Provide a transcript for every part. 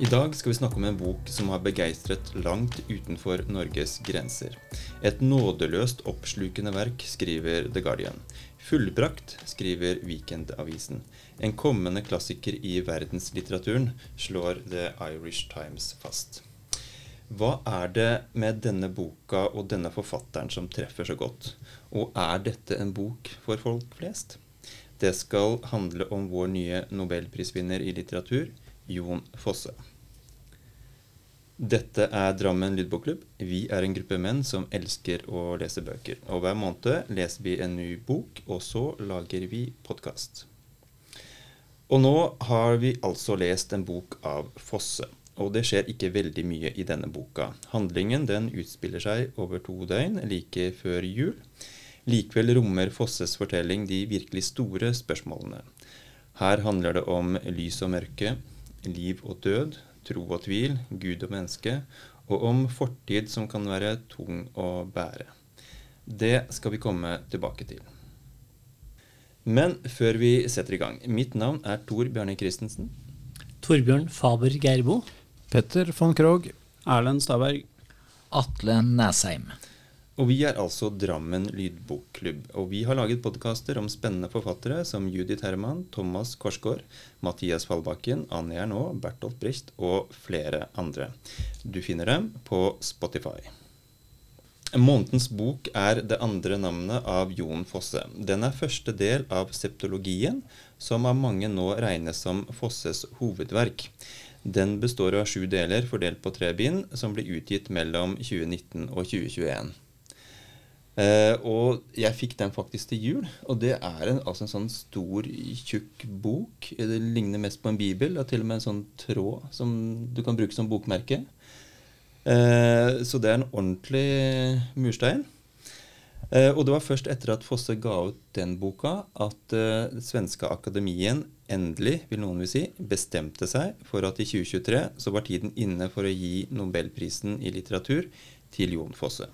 I dag skal vi snakke om en bok som har begeistret langt utenfor Norges grenser. Et nådeløst oppslukende verk, skriver The Guardian. Fullbrakt, skriver Weekendavisen. En kommende klassiker i verdenslitteraturen, slår The Irish Times fast. Hva er det med denne boka og denne forfatteren som treffer så godt? Og er dette en bok for folk flest? Det skal handle om vår nye nobelprisvinner i litteratur, Jon Fosse. Dette er Drammen lydbokklubb. Vi er en gruppe menn som elsker å lese bøker. Og hver måned leser vi en ny bok, og så lager vi podkast. Og nå har vi altså lest en bok av Fosse. Og det skjer ikke veldig mye i denne boka. Handlingen den utspiller seg over to døgn like før jul. Likevel rommer Fosses fortelling de virkelig store spørsmålene. Her handler det om lys og mørke, liv og død, tro og tvil, Gud og menneske, og om fortid som kan være tung å bære. Det skal vi komme tilbake til. Men før vi setter i gang. Mitt navn er Tor Bjarne Christensen. Torbjørn Faber Geirbo. Petter von Krogh. Erlend Staberg. Atle Næsheim. Og vi er altså Drammen lydbokklubb. Og vi har laget podkaster om spennende forfattere som Judith Herman, Thomas Korsgaard, Mathias Fallbakken, Anne Ernaa, Bertolt Bricht og flere andre. Du finner dem på Spotify. Månedens bok er det andre navnet av Jon Fosse. Den er første del av septologien, som av mange nå regnes som Fosses hovedverk. Den består av sju deler fordelt på tre bind, som ble utgitt mellom 2019 og 2021. Uh, og jeg fikk den faktisk til jul. Og det er en, altså en sånn stor, tjukk bok. Det ligner mest på en bibel. Og til og med en sånn tråd som du kan bruke som bokmerke. Uh, så det er en ordentlig murstein. Uh, og det var først etter at Fosse ga ut den boka, at uh, svenske akademien endelig, vil noen vil si, bestemte seg for at i 2023 så var tiden inne for å gi nobelprisen i litteratur til Jon Fosse.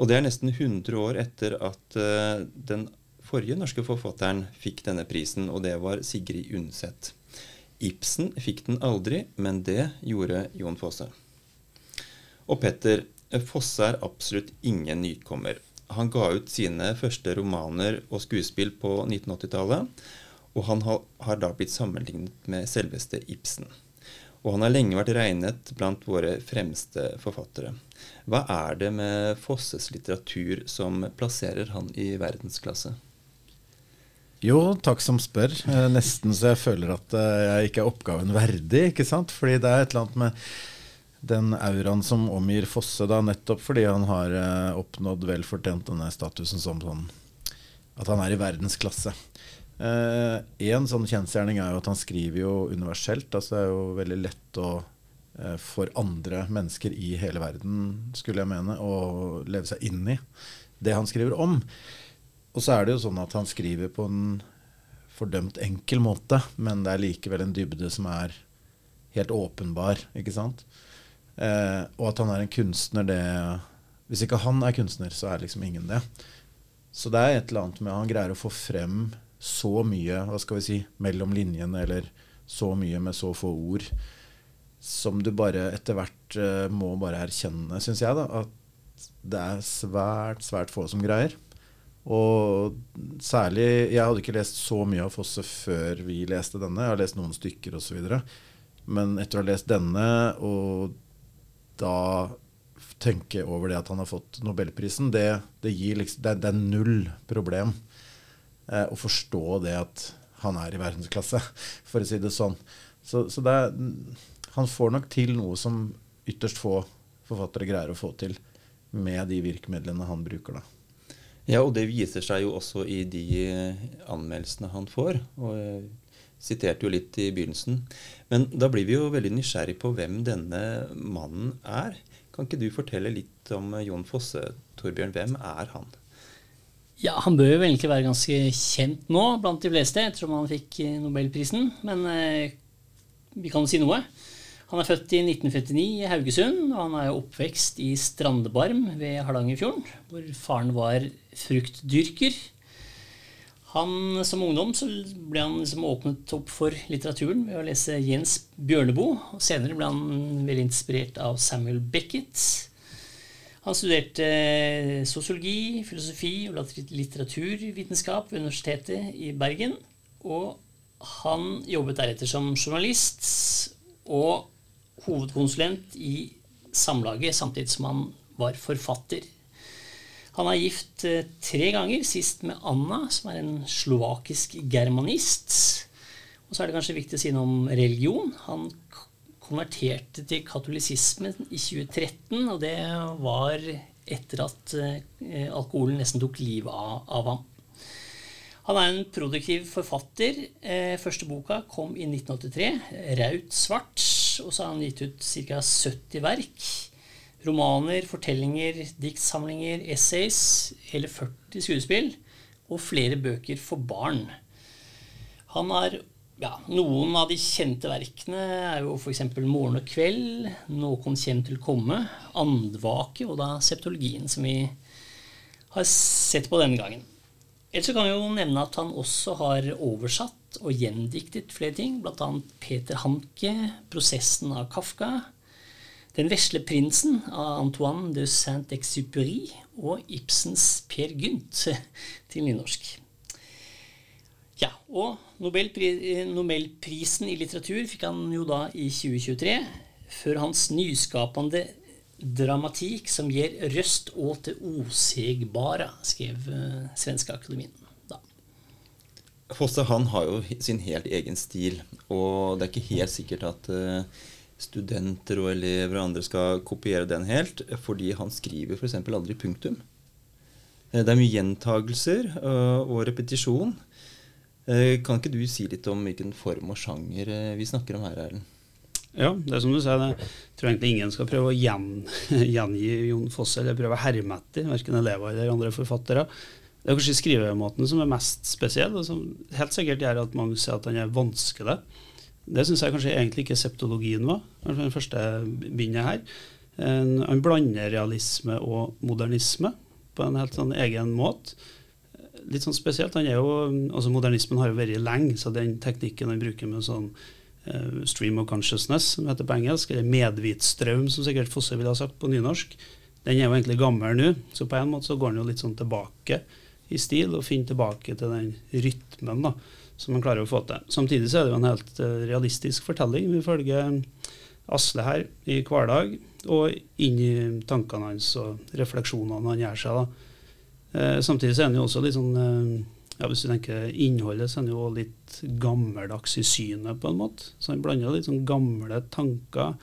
Og det er nesten 100 år etter at uh, den forrige norske forfatteren fikk denne prisen, og det var Sigrid Undset. Ibsen fikk den aldri, men det gjorde Jon Fosse. Og Petter, Fosse er absolutt ingen nykommer. Han ga ut sine første romaner og skuespill på 1980-tallet, og han har da blitt sammenlignet med selveste Ibsen. Og han har lenge vært regnet blant våre fremste forfattere. Hva er det med Fosses litteratur som plasserer han i verdensklasse? Jo, takk som spør. Eh, nesten så jeg føler at eh, jeg ikke er oppgaven verdig. ikke sant? Fordi det er et eller annet med den auraen som omgir Fosse, da, nettopp fordi han har eh, oppnådd vel fortjent denne statusen som sånn at han er i verdensklasse. Én sånn kjensgjerning er jo at han skriver jo universelt. altså Det er jo veldig lett å for andre mennesker i hele verden, skulle jeg mene, å leve seg inn i det han skriver om. Og så er det jo sånn at han skriver på en fordømt enkel måte, men det er likevel en dybde som er helt åpenbar, ikke sant? Eh, og at han er en kunstner, det Hvis ikke han er kunstner, så er liksom ingen det. Så det er et eller annet med at Han greier å få frem så mye, hva skal vi si, mellom linjene, eller så mye med så få ord som du bare etter hvert uh, må bare erkjenne, syns jeg, da, at det er svært, svært få som greier. Og særlig Jeg hadde ikke lest så mye av Fosse før vi leste denne. Jeg har lest noen stykker osv. Men etter å ha lest denne, og da tenke over det at han har fått nobelprisen, det, det, liksom, det, det er null problem eh, å forstå det at han er i verdensklasse, for å si det sånn. Så, så det er han får nok til noe som ytterst få forfattere greier å få til med de virkemidlene han bruker. da. Ja, og det viser seg jo også i de anmeldelsene han får. og jeg siterte jo litt i begynnelsen. Men da blir vi jo veldig nysgjerrig på hvem denne mannen er. Kan ikke du fortelle litt om Jon Fosse, Torbjørn? Hvem er han? Ja, Han bør jo egentlig være ganske kjent nå blant de fleste, ettersom han fikk Nobelprisen. Men eh, vi kan si noe. Han er født i 1959 i Haugesund, og han er oppvekst i Strandebarm ved Hardangerfjorden, hvor faren var fruktdyrker. Han, Som ungdom så ble han liksom åpnet opp for litteraturen ved å lese Jens Bjørneboe. og Senere ble han veldig inspirert av Samuel Beckett. Han studerte sosiologi, filosofi og litteraturvitenskap ved Universitetet i Bergen. Og han jobbet deretter som journalist og hovedkonsulent i Samlaget, samtidig som han var forfatter. Han er gift eh, tre ganger, sist med Anna, som er en slovakisk germanist. Og så er det kanskje viktig å si noe om religion. Han konverterte til katolisismen i 2013, og det var etter at eh, alkoholen nesten tok livet av, av ham. Han er en produktiv forfatter. Eh, første boka kom i 1983, 'Raut svart', og så har han gitt ut ca. 70 verk. Romaner, fortellinger, diktsamlinger, essays, hele 40 skuespill og flere bøker for barn. Han har ja, Noen av de kjente verkene er jo f.eks. 'Morgen og kveld', 'Nåkon kjem til komme', 'Andvake' og da septologien, som vi har sett på denne gangen. Ellers kan vi jo nevne at han også har oversatt og gjendiktet flere ting, bl.a. Peter Hanke, 'Prosessen av Kafka', den vesle prinsen av Antoine de Saint-Exupéry og Ibsens Per Gynt til nynorsk. Ja, og Nobelpri Nobelprisen i litteratur fikk han jo da i 2023 før hans nyskapende dramatikk som gir røst åt det osegbare, skrev uh, Svenske Akademien. Fosse han har jo sin helt egen stil, og det er ikke helt sikkert at uh, studenter og elever og andre skal kopiere den helt, fordi han skriver f.eks. aldri punktum. Eh, det er mye gjentagelser eh, og repetisjon. Eh, kan ikke du si litt om hvilken form og sjanger vi snakker om her, Erlend? Ja, det er som du sier. Jeg tror egentlig ingen skal prøve å gjen, gjengi Jon Fosse eller prøve å herme etter, verken elever eller andre forfattere. Det er kanskje skrivemåten som er mest spesiell, og som helt sikkert gjør at mange sier at den er vanskelig. Det syns jeg kanskje egentlig ikke septologien var, den første bindet her. Han blander realisme og modernisme på en helt sånn egen måte. Litt sånn spesielt. han er jo, altså Modernismen har jo vært lenge, så den teknikken han bruker med sånn uh, stream of consciousness, som heter på engelsk, eller medvitstrøm, som sikkert Fosse ville ha sagt på nynorsk, den er jo egentlig gammel nå. Så på en måte så går den jo litt sånn tilbake i stil, og finne tilbake til den rytmen. da som man klarer å få til. Samtidig så er det jo en helt uh, realistisk fortelling. Vi følger Asle her i hverdag, og inn i tankene hans og refleksjonene han gjør seg. da. Uh, samtidig så er han jo også litt sånn ja, Hvis du tenker innholdet, så er han jo litt gammeldags i synet, på en måte. Så han blander litt sånn gamle tanker,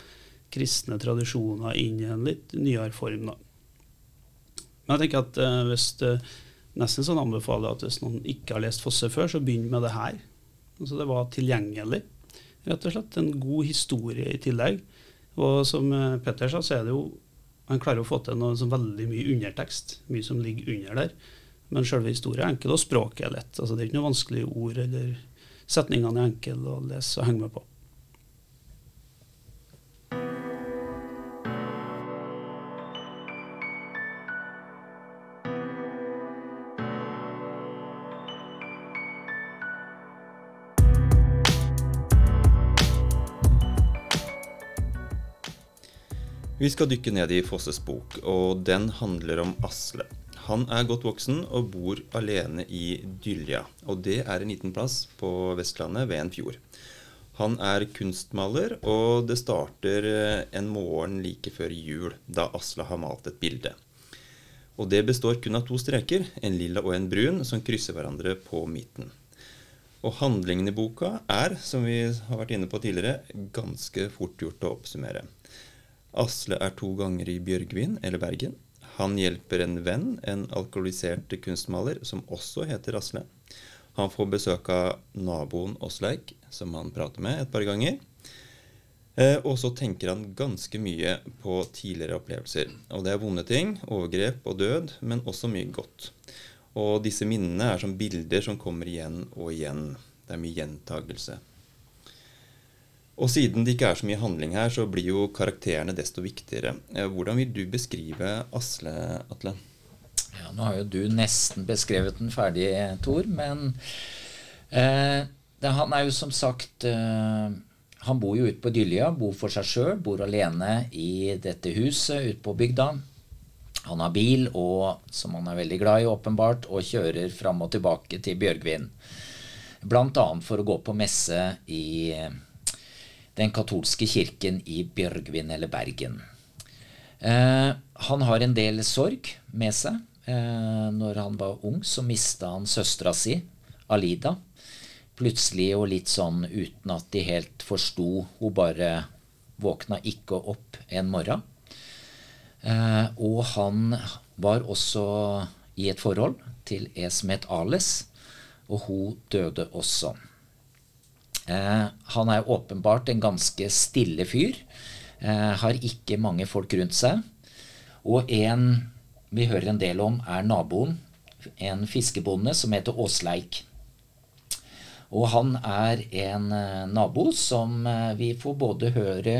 kristne tradisjoner, inn i en litt nyere form. da. Men jeg tenker at hvis nesten sånn anbefaler at hvis noen ikke har lest Fosse før, så begynn med det her. Altså det var tilgjengelig, rett og slett. En god historie i tillegg. Og som eh, Petter sa, så er det jo Han klarer å få til noe veldig mye undertekst. Mye som ligger under der. Men selve historien er enkel, og språket er lett. Altså Det er ikke noe vanskelige ord eller setningene er enkle å lese og henge med på. Vi skal dykke ned i Fosses bok, og den handler om Asle. Han er godt voksen og bor alene i Dylja, og det er en liten plass på Vestlandet ved en fjord. Han er kunstmaler, og det starter eh, en morgen like før jul, da Asle har malt et bilde. Og det består kun av to streker, en lilla og en brun, som krysser hverandre på midten. Og handlingen i boka er, som vi har vært inne på tidligere, ganske fort gjort å oppsummere. Asle er to ganger i Bjørgvin, eller Bergen. Han hjelper en venn, en alkoholisert kunstmaler, som også heter Asle. Han får besøk av naboen Åsleik, som han prater med et par ganger. Eh, og så tenker han ganske mye på tidligere opplevelser. Og det er vonde ting, overgrep og død, men også mye godt. Og disse minnene er som bilder som kommer igjen og igjen. Det er mye gjentagelse. Og siden det ikke er så mye handling her, så blir jo karakterene desto viktigere. Eh, hvordan vil du beskrive Asle, Atle? Ja, Nå har jo du nesten beskrevet den ferdig, Tor, men eh, det, han er jo som sagt eh, Han bor jo ute på Dylja, bor for seg sjøl, bor alene i dette huset ute på bygda. Han har bil, og, som han er veldig glad i, åpenbart, og kjører fram og tilbake til Bjørgvin. Bl.a. for å gå på messe i den katolske kirken i Bjørgvin eller Bergen. Eh, han har en del sorg med seg. Eh, når han var ung, så mista han søstera si, Alida. Plutselig og litt sånn uten at de helt forsto. Hun bare våkna ikke opp en morgen. Eh, og han var også i et forhold til het Ales, og hun døde også. Eh, han er åpenbart en ganske stille fyr. Eh, har ikke mange folk rundt seg. Og en vi hører en del om, er naboen. En fiskebonde som heter Åsleik. Og han er en eh, nabo som vi får både høre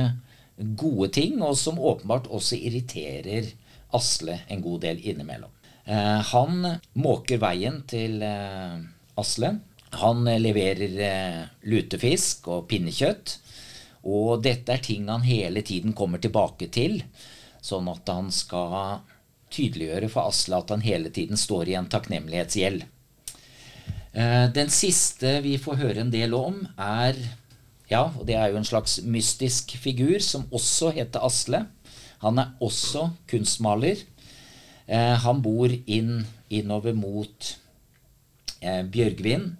gode ting, og som åpenbart også irriterer Asle en god del innimellom. Han måker veien til Asle. Han eh, leverer eh, lutefisk og pinnekjøtt. Og dette er ting han hele tiden kommer tilbake til, sånn at han skal tydeliggjøre for Asle at han hele tiden står i en takknemlighetsgjeld. Eh, den siste vi får høre en del om, er ja, og det er jo en slags mystisk figur som også heter Asle. Han er også kunstmaler. Han bor inn innover mot Bjørgvin,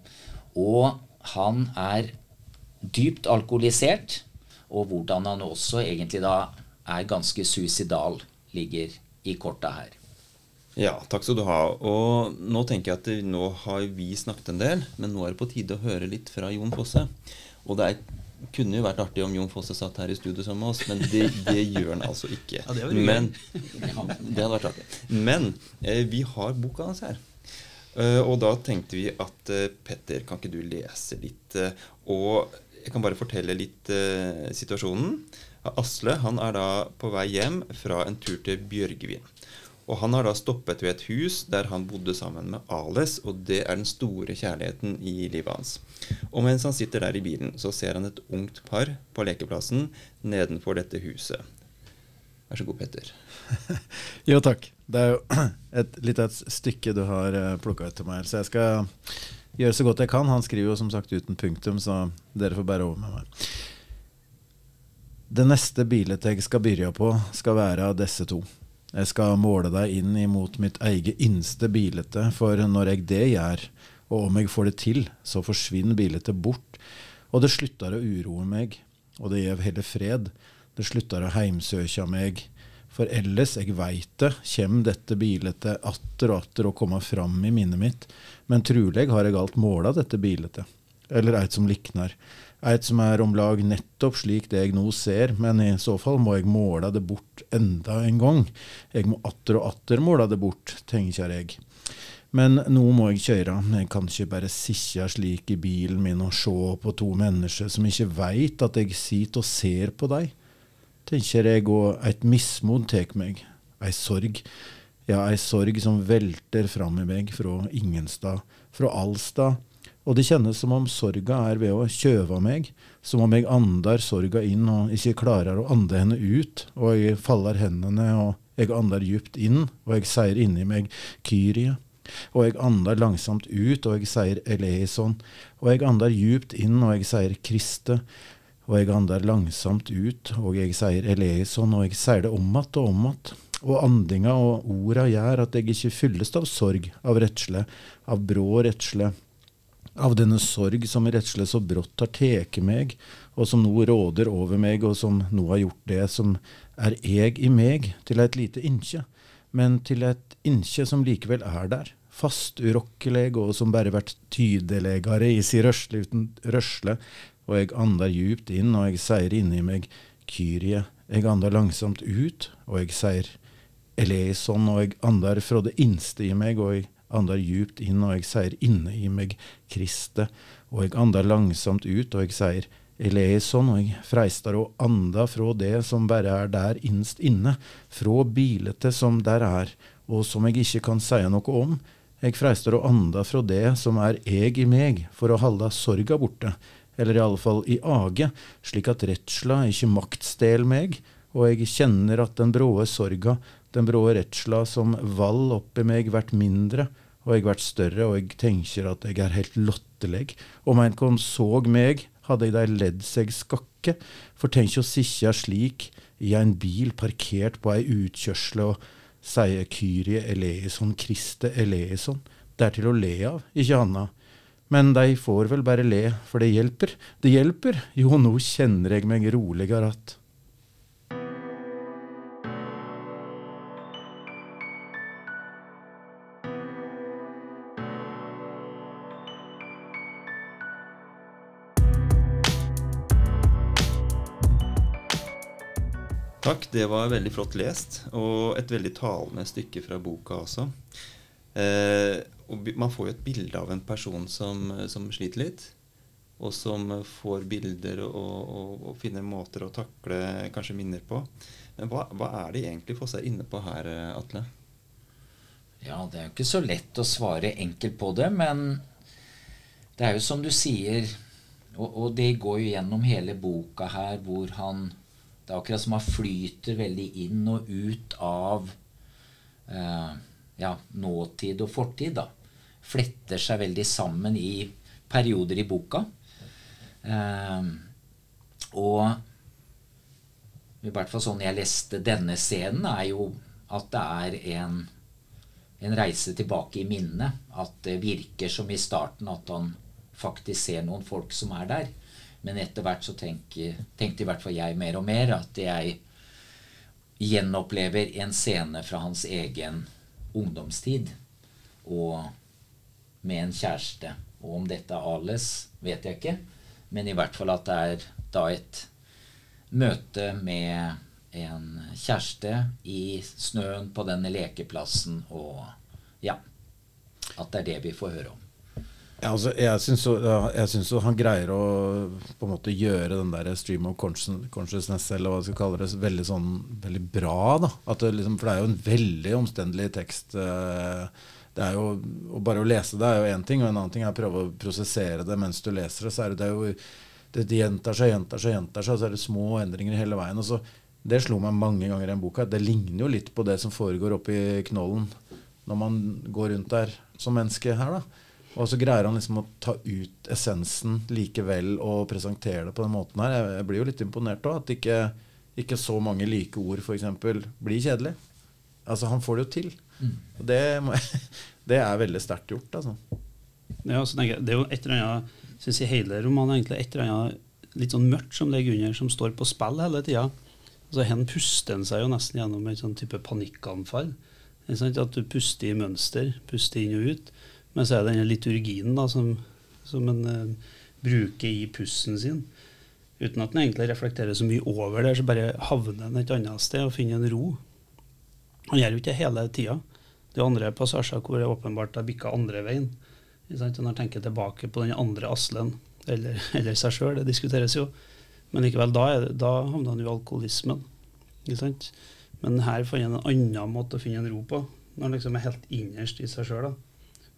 og han er dypt alkoholisert. Og hvordan han også egentlig da er ganske suicidal, ligger i korta her. Ja, takk skal du ha. Og nå tenker jeg at nå har vi snakket en del, men nå er det på tide å høre litt fra Jon Fosse. Og det er, kunne jo vært artig om Jon Fosse satt her i studio sammen med oss, men det, det gjør han altså ikke. Ja, det men, det hadde vært artig. Men eh, vi har boka hans her. Eh, og da tenkte vi at eh, Petter, kan ikke du lese litt? eh, og jeg kan bare fortelle litt situasjonen. Asle han er da på vei hjem fra en tur til Bjørgvin. Og han har da stoppet ved et hus der han bodde sammen med Ales, og det er den store kjærligheten i livet hans. Og mens han sitter der i bilen, så ser han et ungt par på lekeplassen nedenfor dette huset. Vær så god, Petter. Jo, takk. Det er jo et litt et stykke du har plukka ut til meg så jeg skal gjøre så godt jeg kan. Han skriver jo som sagt uten punktum, så dere får bære over med meg. Det neste bildet jeg skal begynne på, skal være av disse to. Jeg skal måle deg inn imot mitt eget innste bilete, for når jeg det gjør, og om jeg får det til, så forsvinner bildet bort, og det slutter å uroe meg, og det gjev heller fred. Det slutter å heimsøkja meg, for ellers, jeg veit det, kjem dette bildet atter og atter å komme fram i minnet mitt, men truleg har jeg alt måla dette bildet, eller eit som liknar. Eit som er om lag nettopp slik det jeg nå ser, men i så fall må jeg måle det bort enda en gang. Jeg må atter og atter måle det bort, tenker jeg. Men nå må jeg kjøre, jeg kan ikke bare sitte slik i bilen min og se på to mennesker som ikke veit at jeg sitter og ser på dei, tenker jeg, og et mismod tek meg, ei sorg, ja, ei sorg som velter fram i meg fra ingenstad, fra allstad, og det kjennes som om sorga er ved å kjøve meg, som om jeg andar sorga inn og ikke klarer å ande henne ut, og jeg faller hendene og jeg andar djupt inn, og jeg sier inni meg Kyrie. Og jeg andar langsomt ut, og jeg sier Eleison. Og jeg andar djupt inn, og jeg sier Kriste. Og jeg andar langsomt ut, og jeg sier Eleison, og jeg sier det om att og om att. Og andinga og orda gjør at jeg ikke fylles av sorg, av redsle, av brå redsle av denne sorg som redsle så brått har teke meg, og som nå råder over meg, og som nå har gjort det som er jeg i meg, til et lite innskje, men til et innskje som likevel er der, fast urokkelig, og som bare vært tydeligere i si rørsle uten rørsle, og jeg ander djupt inn, og jeg sier inni meg, Kyrie, jeg ander langsomt ut, og jeg sier Eleison, og jeg ander fra det innste i meg, og jeg ander djupt inn, og jeg sier inne i meg Kriste, og jeg ander langsomt ut, og jeg sier Eleison, og jeg freistar å anda fra det som bare er der innst inne, fra bilete som der er, og som jeg ikke kan seie noe om. jeg freistar å anda fra det som er eg i meg, for å halda sorga borte, eller i alle fall i age, slik at redsla ikkje maktstel meg, og eg kjenner at den bråe sorga, den bråe redsla som vall oppi meg, vert mindre, og eg vert større, og eg tenker at eg er helt lotteleg. Om ein kom såg meg, hadde eg dei ledd seg skakke, for tenk å sitja slik i ein bil parkert på ei utkjørsle og sie Kyrie eleison, Kriste eleison. Det er til å le av, ikke anna. Men de får vel bare le, for det hjelper. Det hjelper. Jo, nå kjenner jeg meg roligere att. Takk, det var veldig flott lest, og et veldig talende stykke fra boka også. Eh, man får jo et bilde av en person som, som sliter litt, og som får bilder og, og, og finner måter å takle kanskje minner på. Men hva, hva er det egentlig Fosse er inne på her, Atle? Ja, det er jo ikke så lett å svare enkelt på det, men det er jo som du sier, og, og det går jo gjennom hele boka her, hvor han Det er akkurat som han flyter veldig inn og ut av eh, ja, nåtid og fortid, da. Fletter seg veldig sammen i perioder i boka. Eh, og i hvert fall sånn jeg leste denne scenen, er jo at det er en, en reise tilbake i minnet. At det virker som i starten at han faktisk ser noen folk som er der. Men etter hvert så tenker, tenkte i hvert fall jeg mer og mer at jeg gjenopplever en scene fra hans egen ungdomstid. Og med en kjæreste. Og om dette er Ales, vet jeg ikke. Men i hvert fall at det er da et møte med en kjæreste i snøen på denne lekeplassen, og ja At det er det vi får høre om. Ja, altså, jeg syns jo, jeg han greier å på en måte gjøre den der stream of consciousness, eller hva vi skal kalle det, veldig sånn veldig bra. da. Det, liksom, for det er jo en veldig omstendelig tekst. eh, Det er jo, Bare å lese det er jo én ting, og en annen ting er å prøve å prosessere det mens du leser det. så er det, det er jo det, det gjentar seg, gjentar seg, gjentar seg, og så er det små endringer hele veien. og så Det slo meg mange ganger i den boka. Det ligner jo litt på det som foregår oppi knollen når man går rundt der som menneske her. da. Og så greier han liksom å ta ut essensen likevel og presentere det på den måten her. Jeg, jeg blir jo litt imponert òg. At ikke, ikke så mange like ord f.eks. blir kjedelig. Altså, han får det jo til. Og det, det er veldig sterkt gjort, altså. Ja, så tenker jeg, Det er jo et eller annet synes jeg hele romanen egentlig et eller annet litt sånn mørkt som ligger under, som står på spill hele tida. Altså, hen puster en seg jo nesten gjennom en sånn type panikkanfall. At du puster i mønster, puster inn og ut. Men så er det denne liturgien da, som, som en uh, bruker i pusten sin. Uten at en egentlig reflekterer så mye over det, så bare havner en et annet sted og finner en ro. Han gjør jo ikke det hele tida. Det er andre passasjer hvor det åpenbart har bikka andre veien. Når han tenker tilbake på den andre Aslen, eller, eller seg sjøl, det diskuteres jo. Men likevel, da, det, da havner han jo i alkoholismen. Men her fant han en annen måte å finne en ro på, når han liksom er helt innerst i seg sjøl.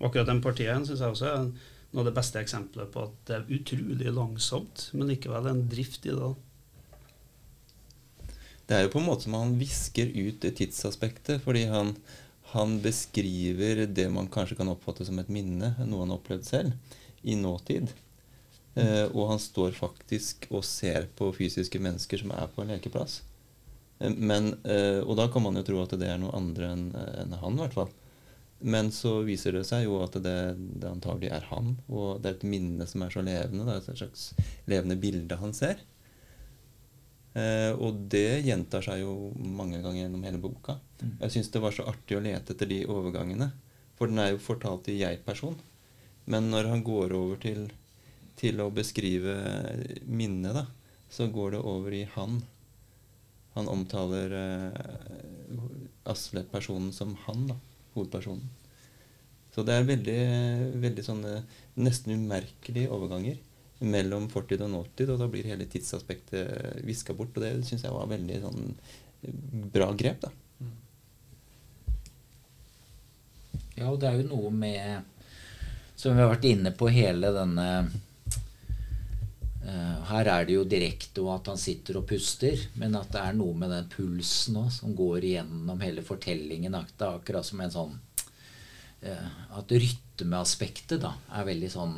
Akkurat den partiet syns jeg også er noe av det beste eksempelet på at det er utrolig langsomt, men likevel en drift i det. Det er jo på en måte som han visker ut det tidsaspektet, fordi han, han beskriver det man kanskje kan oppfatte som et minne, noe han har opplevd selv, i nåtid. Eh, og han står faktisk og ser på fysiske mennesker som er på en lekeplass. Eh, men, eh, og da kan man jo tro at det er noe andre enn en han, i hvert fall. Men så viser det seg jo at det, det antagelig er han, og det er et minne som er så levende. Det er et slags levende bilde han ser. Eh, og det gjentar seg jo mange ganger gjennom hele boka. Jeg syns det var så artig å lete etter de overgangene. For den er jo fortalt i jeg-person. Men når han går over til, til å beskrive minnet, da, så går det over i han. Han omtaler eh, Asle-personen som han, da. Hovedpersonen. Så det er veldig, veldig sånne nesten umerkelige overganger mellom fortid og nåtid, og da blir hele tidsaspektet viska bort. Og det syns jeg var veldig sånn bra grep, da. Ja, og det er jo noe med Som vi har vært inne på hele denne Her er det jo direkte og at han sitter og puster, men at det er noe med den pulsen også, som går igjennom hele fortellingen. Akkurat som en sånn uh, At rytmeaspektet da er veldig sånn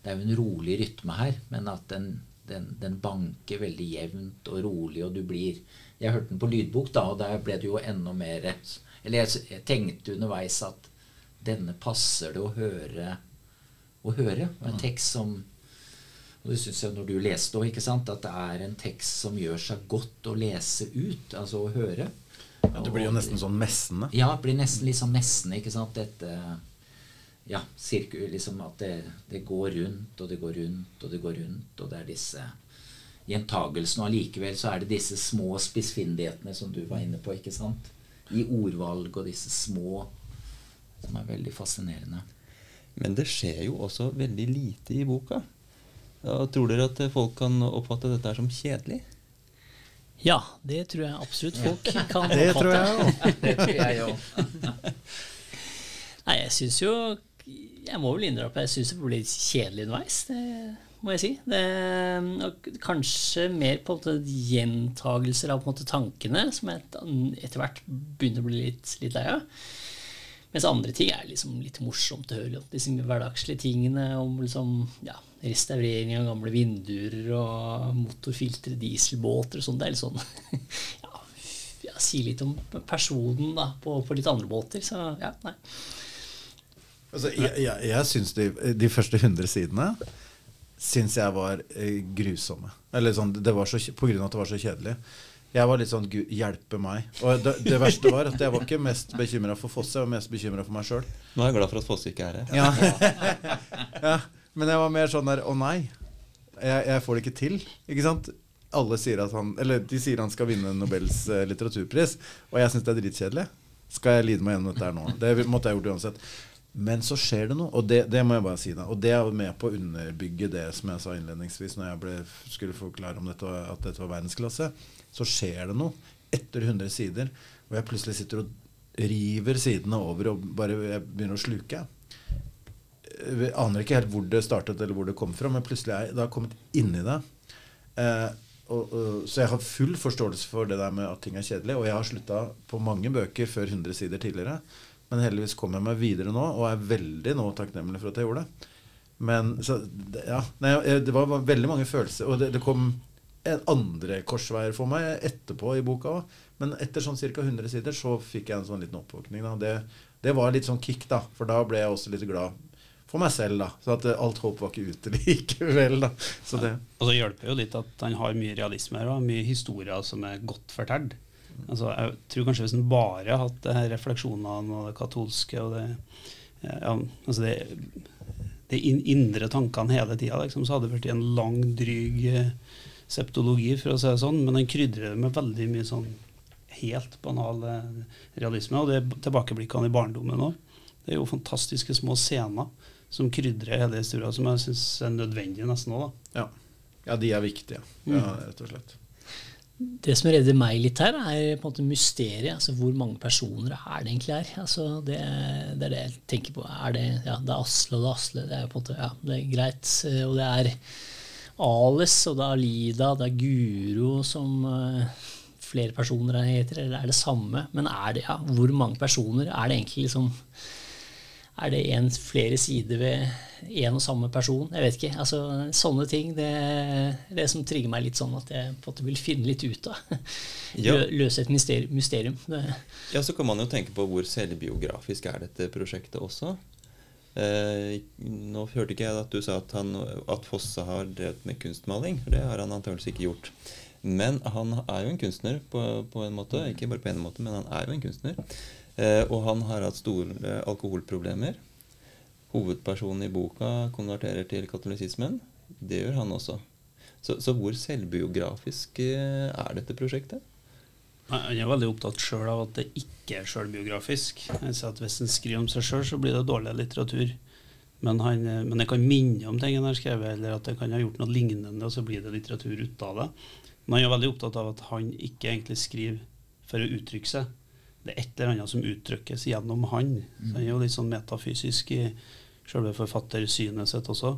Det er jo en rolig rytme her, men at den, den, den banker veldig jevnt og rolig, og du blir Jeg hørte den på lydbok, da, og der ble det jo enda mer Eller jeg, jeg tenkte underveis at denne passer det å høre å høre. En tekst som og det syns jeg når du leste òg, at det er en tekst som gjør seg godt å lese ut, altså å høre. Ja, Det blir jo nesten sånn messende. Ja, det blir nesten litt sånn messende. ikke sant, Dette ja, sirku, liksom at det, det, går rundt, og det går rundt, og det går rundt, og det er disse gjentagelsene. Og allikevel så er det disse små spissfindighetene som du var inne på, ikke sant? I ordvalg og disse små som er veldig fascinerende. Men det skjer jo også veldig lite i boka. Og tror dere at folk kan oppfatte dette som kjedelig? Ja, det tror jeg absolutt folk kan oppfatte. Det tror jeg òg. Nei, jeg syns jo Jeg må vel innrømme at jeg syns det blir litt kjedelig underveis. Det må jeg si. Det, kanskje mer på en måte gjentagelser av på en måte tankene, som jeg etter hvert begynner å bli litt, litt lei av. Mens andre ting er liksom litt morsomt å høre. Disse hverdagslige tingene om liksom, ja, restaurering av gamle vinduer og motorfiltre, dieselbåter og sånn. Det er litt sånn ja, ja, Si litt om personen da, på, på, litt andre båter. Så ja, nei. Altså, jeg jeg, jeg syns de, de, første 100 sidene syns jeg var eh, grusomme. Eller sånn, det var så, På grunn av at det var så kjedelig. Jeg var litt sånn Gud hjelpe meg. Og det, det, verste var at jeg var ikke mest bekymra for Fosse, jeg var mest bekymra for meg sjøl. Nå er jeg glad for at Fosse ikke er her. Ja. ja. Men jeg var mer sånn der Å nei, jeg, jeg, får det ikke til. Ikke sant? Alle sier at han Eller de sier han skal vinne Nobels uh, litteraturpris, og jeg syns det er dritkjedelig. Skal jeg lide meg gjennom dette her nå? Det måtte jeg gjort uansett. Men så skjer det noe, og det, det, må jeg bare si. da Og det er med på å underbygge det som jeg sa innledningsvis når jeg ble, skulle forklare om dette, at dette var verdensklasse så skjer det noe etter 100 sider, og jeg plutselig sitter og river sidene over og bare jeg begynner å sluke. Jeg aner ikke helt hvor det startet eller hvor det kom fra, men plutselig er jeg, kommet inni det. Eh, og, og, så jeg har full forståelse for det der med at ting er kjedelig. Og jeg har slutta på mange bøker før 100 sider tidligere. Men heldigvis kom jeg meg videre nå, og er veldig nå takknemlig for at jeg gjorde det. Men så, ja, nei, det var veldig mange følelser. Og det, det kom andre korsveier for meg etterpå i boka. Men etter sånn ca. 100 sider så fikk jeg en sånn liten oppvåkning. Det, det, var litt sånn kick, da. For da ble jeg også litt glad for meg selv, da. Så at alt håp var ikke ute likevel, da. Så det. Og så hjelper jo litt at han har mye realisme her, og mye historier som er godt fortalt. Altså, jeg tror kanskje hvis han bare hadde hatt her refleksjonene og det katolske og det, ja, altså det, det indre tankene hele tida, liksom, så hadde det blitt en lang, dryg septologi, for å si det sånn, men den krydrer det med veldig mye sånn helt banal eh, realisme. Og det er tilbakeblikkene i barndommen òg. Det er jo fantastiske små scener som krydrer hele historien, som jeg syns er nødvendig nesten òg. Ja. ja, de er viktige. Mm. Ja, rett og slett. Det som redder meg litt her, er på en måte mysteriet. altså Hvor mange personer er det egentlig her? Altså det, det, er det jeg tenker på. Er det, ja, det er Asle og det er Asle. Det er på en måte, ja, det er greit. Eh, og det er Ales, og det er Alida, det er Guro som uh, flere personer heter, eller er det samme? Men er det, ja, hvor mange personer? Er det egentlig liksom Er det en, flere sider ved én og samme person? Jeg vet ikke. altså Sånne ting. Det er det som trigger meg litt sånn at jeg på en måte vil finne litt ut av. Ja. Løse et mysterium. Ja, Så kan man jo tenke på hvor selvbiografisk er dette prosjektet også. Eh, nå hørte ikke jeg at du sa at, han, at Fosse har drevet med kunstmaling. for Det har han antakeligvis ikke gjort. Men han er jo en kunstner på, på, en måte. Ikke bare på en måte, men han er jo en kunstner. Eh, og han har hatt store alkoholproblemer. Hovedpersonen i boka konverterer til katolisismen. Det gjør han også. Så, så hvor selvbiografisk eh, er dette prosjektet? Han er veldig opptatt sjøl av at det ikke er sjølbiografisk. Hvis han skriver om seg sjøl, så blir det dårlig litteratur. Men, han, men det kan minne om ting han har skrevet, eller at det kan ha gjort noe lignende, og så blir det litteratur ut av det. Men han er veldig opptatt av at han ikke egentlig skriver for å uttrykke seg, det er et eller annet som uttrykkes gjennom han. Så han er jo litt sånn metafysisk i sjølve forfattersynet sitt også.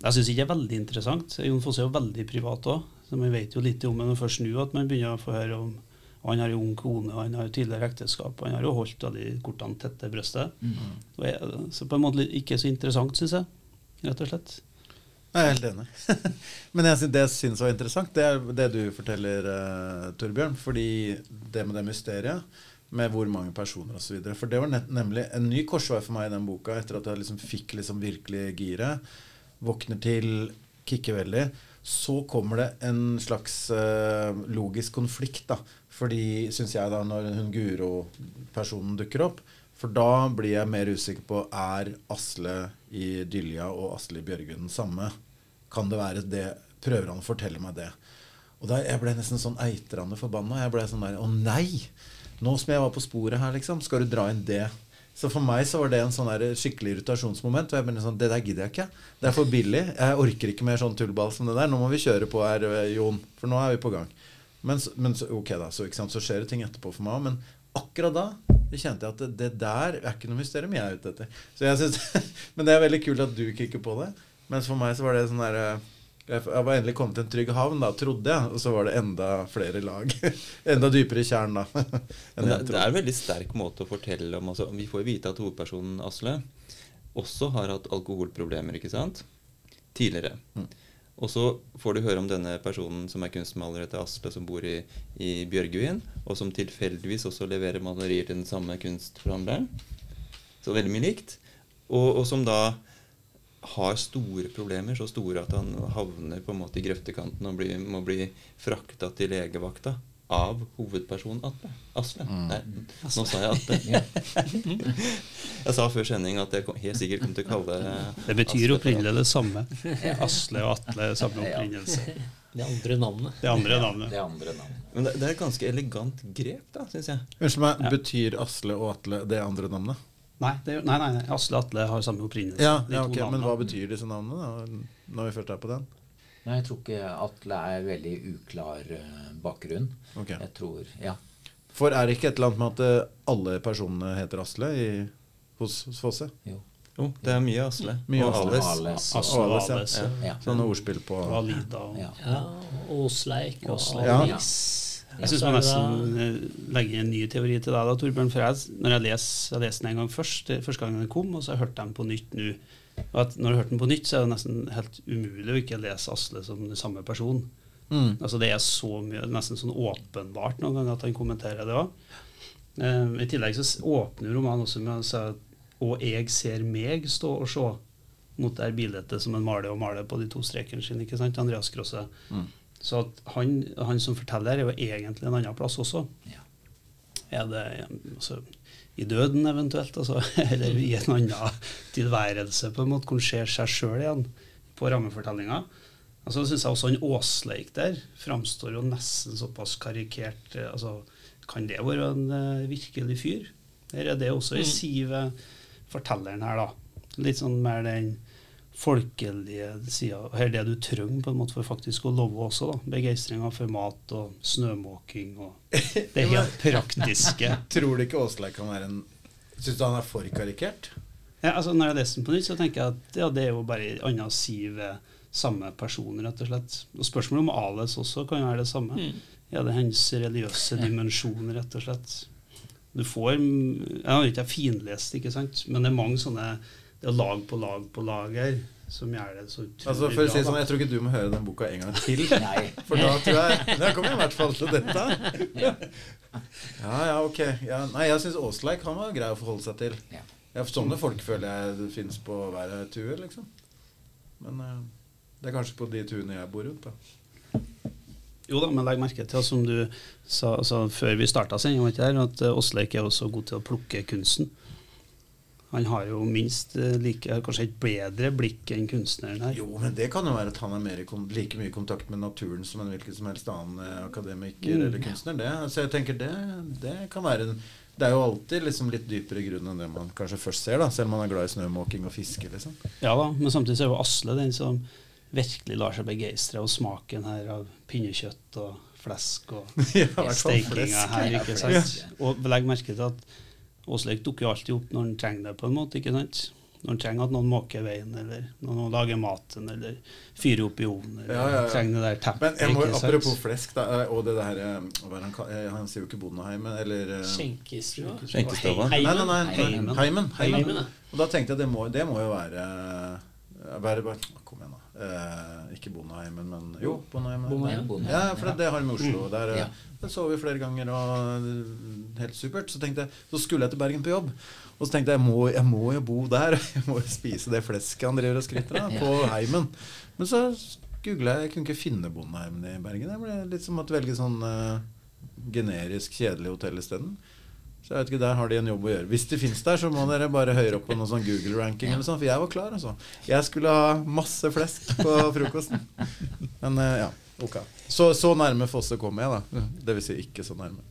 Jeg syns ikke det er veldig interessant. Jon Fosse er jo veldig privat òg, så man vet jo litt om det først nå at man begynner å få høre om og Han har jo ung kone, og han har jo tidligere ekteskap, han har jo holdt av de kortene tett til brystet. Mm. Så på en måte ikke så interessant, syns jeg. Rett og slett. Jeg er helt enig. Men jeg, synes- det jeg syns var interessant, det er det du forteller, uh, Torbjørn. Fordi det med det mysteriet, med hvor mange personer osv. For det var nemlig en ny korsvei for meg i den boka, etter at jeg liksom fikk liksom virkelig giret. Våkner til, kicker veldig. Så kommer det en slags uh, logisk konflikt, da. Fordi, syns jeg, da, når hun Guro-personen dukker opp. For da blir jeg mer usikker på er Asle i Dylja og Asle i Bjørgvin den samme. Kan det være det? Prøver han å fortelle meg det? Og da jeg ble nesten sånn eitrende forbanna. Jeg ble sånn der Å nei! Nå som jeg var på sporet her, liksom, skal du dra inn det? Så for meg så var det en sånn skikkelig irritasjonsmoment. Og jeg ble sånn, Det der gidder jeg ikke. Det er for billig. Jeg orker ikke mer sånn tullball som det der. Nå må vi kjøre på her, eh, Jon. For nå er vi på gang. Men, men ok da, så, sant, så skjer det ting etterpå for meg òg. Men akkurat da kjente jeg at det, det der er ikke noe mysterium jeg er ute etter. Så jeg synes, men det er veldig kult at du kikker på det. Mens for meg så var det sånn derre jeg jeg var endelig kommet til en trygg havn, da, trodde jeg. Og så var det enda flere lag. enda dypere tjern, da. det, det er en veldig sterk måte å fortelle om altså, Vi får vite at hovedpersonen Asle også har hatt alkoholproblemer, ikke sant? Tidligere. Mm. Og så får du høre om denne personen som er kunstmaler etter Asle, som bor i, i Bjørgvin, og som tilfeldigvis også leverer malerier til den samme kunstforhandleren. Så veldig mye likt. Og, og som da har store problemer, så store at han havner på en måte i grøftekanten og blir, må bli frakta til legevakta av hovedpersonen Atle. Asle. Nei, nå sa jeg Atle. jeg sa før sending at jeg kom, helt sikkert kom til å kalle Det betyr Asle opprinnelig det samme. Asle og Atle er samme opprinnelse. Det andre navnet. Det andre navnet. Det andre navnet. Men det, det er et ganske elegant grep, da, syns jeg. Unnskyld meg, Ja. betyr Asle og Atle det andre navnet? Nei, det, nei, nei, nei, Asle og Atle har samme opprinnelse. Ja, ja ok, Men hva betyr disse navnene, da, når vi først er på den? Nei, jeg tror ikke Atle er veldig uklar eh, bakgrunn. Ok. Jeg tror, ja. For er det ikke et eller annet med at eh, alle personene heter Asle i, hos, hos Fosse? Jo. Jo, det er mye Asle. Mye og Asle. Ales. Ales. Asle og Ales, ja. Ales. Ja. Sånne ordspill på Og Alida. Og. Ja. Ja, Åsleik og ja. Jeg syns man nesten eh, legger en ny teori til deg, da, Torbjørn. For jeg, når jeg leser jeg den en gang først, første gang den kom, og så har jeg hørt den på nytt nå. At når du har hørt den på nytt, så er det nesten helt umulig å ikke lese Asle som den samme personen. Mm. Altså Det er så mye, nesten sånn åpenbart noen ganger at han kommenterer det òg. I tillegg så åpner romanen også med å si at Og jeg ser meg stå og se mot det bildet som en maler og maler på de to strekene sine. ikke sant, Andreas Krosse. Mm. Så at han, han som forteller, er jo egentlig en annen plass også. Ja. Er det altså, i døden eventuelt, altså, eller i en annen tilværelse, på en måte, kunne se seg sjøl igjen på rammefortellinga. Altså, synes jeg også han Åsleik der framstår jo nesten såpass karikert. eh, altså, Kan det være en uh, virkelig fyr? Eller er det også i Mm. sivet fortelleren her, da? Litt sånn mer den folkelige sida. Her er det du trenger på en måte for faktisk å love også. da. Begeistringa for mat og snømåking og det helt praktiske. Tror du ikke Åsleik kan være en Syns du han er for karikert? Ja, altså Når jeg leser den på nytt, så tenker jeg at ja, det er jo bare en annen side ved samme person, rett og slett. Og spørsmålet om Ales også kan være det samme. Mm. Ja, det er hans religiøse dimensjon, rett og slett. Du får Jeg har ikke finlest, ikke sant, men det er mange sånne Det er lag på lag på lag her som gjør det så utrolig Altså for å si sånn. Jeg tror ikke du må høre den boka en gang til. Nei. For da tror jeg Da kommer jeg i hvert fall til dette. Ja, ja, ok. Ja, nei, jeg syns Åsleik han var grei å forholde seg til. Ja. Ja, sånne folk føler jeg det fins på hver tue, liksom. Men uh, det er kanskje på de tuene jeg bor rundt, da. Jo da, men legg merke til, som du sa, sa før vi starta sendinga, at eh, Åsleik er også god til å plukke kunsten. Han har jo minst eh, like, kanskje et bedre blikk enn kunstneren her. Jo, men det kan jo være at han er mer like mye i kontakt med naturen som en hvilken som helst annen eh, akademiker Mm. eller kunstner. Det, så jeg tenker det, det kan være en Det er jo alltid liksom litt dypere grunn enn det man kanskje først ser, da selv om man er glad i snømåking og fiske. liksom. Ja da, men samtidig så er jo Asle den som virkelig lar seg begeistre av smaken her av pinnekjøtt og flesk og Ja, i steikinga her. Ikke sant? Ja. Og legg merke til at Åsleik dukker jo alltid opp når en trenger det, på en måte. ikke sant? Når en trenger at noen måker veien, eller når noen lager maten, eller fyrer opp i ovnen, eller Ja, ja, ja. trenger det der teppet. Men jeg må, ikke sant? apropos flesk, da, eh, og det der eh, hva er han, eh, han sier jo ikke Bondeheimen, eller Skjenkestua. Skjenkestova. Hei- Nei, nei, nei, Heimen. nei. Heimen. Heimen. Heimen, ja. Og da tenkte jeg det må, det må jo være være, bare- Kom igjen, da. Eh, ikke Bondeheimen, men Jo, Bondeheimen. Ja, for det, det har vi med Oslo. Mm. Der, eh, Ja. Det så vi flere ganger, og eh, helt supert. Så tenkte jeg, så skulle jeg til Bergen på jobb. Og så tenkte jeg jeg må, jeg må jo bo der. Jeg må jo spise det flesket han driver og skryter av, på Heimen. Men så googla jeg, jeg kunne ikke finne Bondeheimen i Bergen. Jeg ble litt som å velge sånn uh, generisk kjedelig hotell isteden. Så jeg vet ikke, Der har de en jobb å gjøre. Hvis det fins der, så må dere bare høyere opp på noen sånn Google-ranking. eller sånn, For jeg var klar, altså. Jeg skulle ha masse flesk på frokosten. Men eh, ja, ok. Så, så nærme Fosse kom jeg, da. Det vil si ikke så nærme.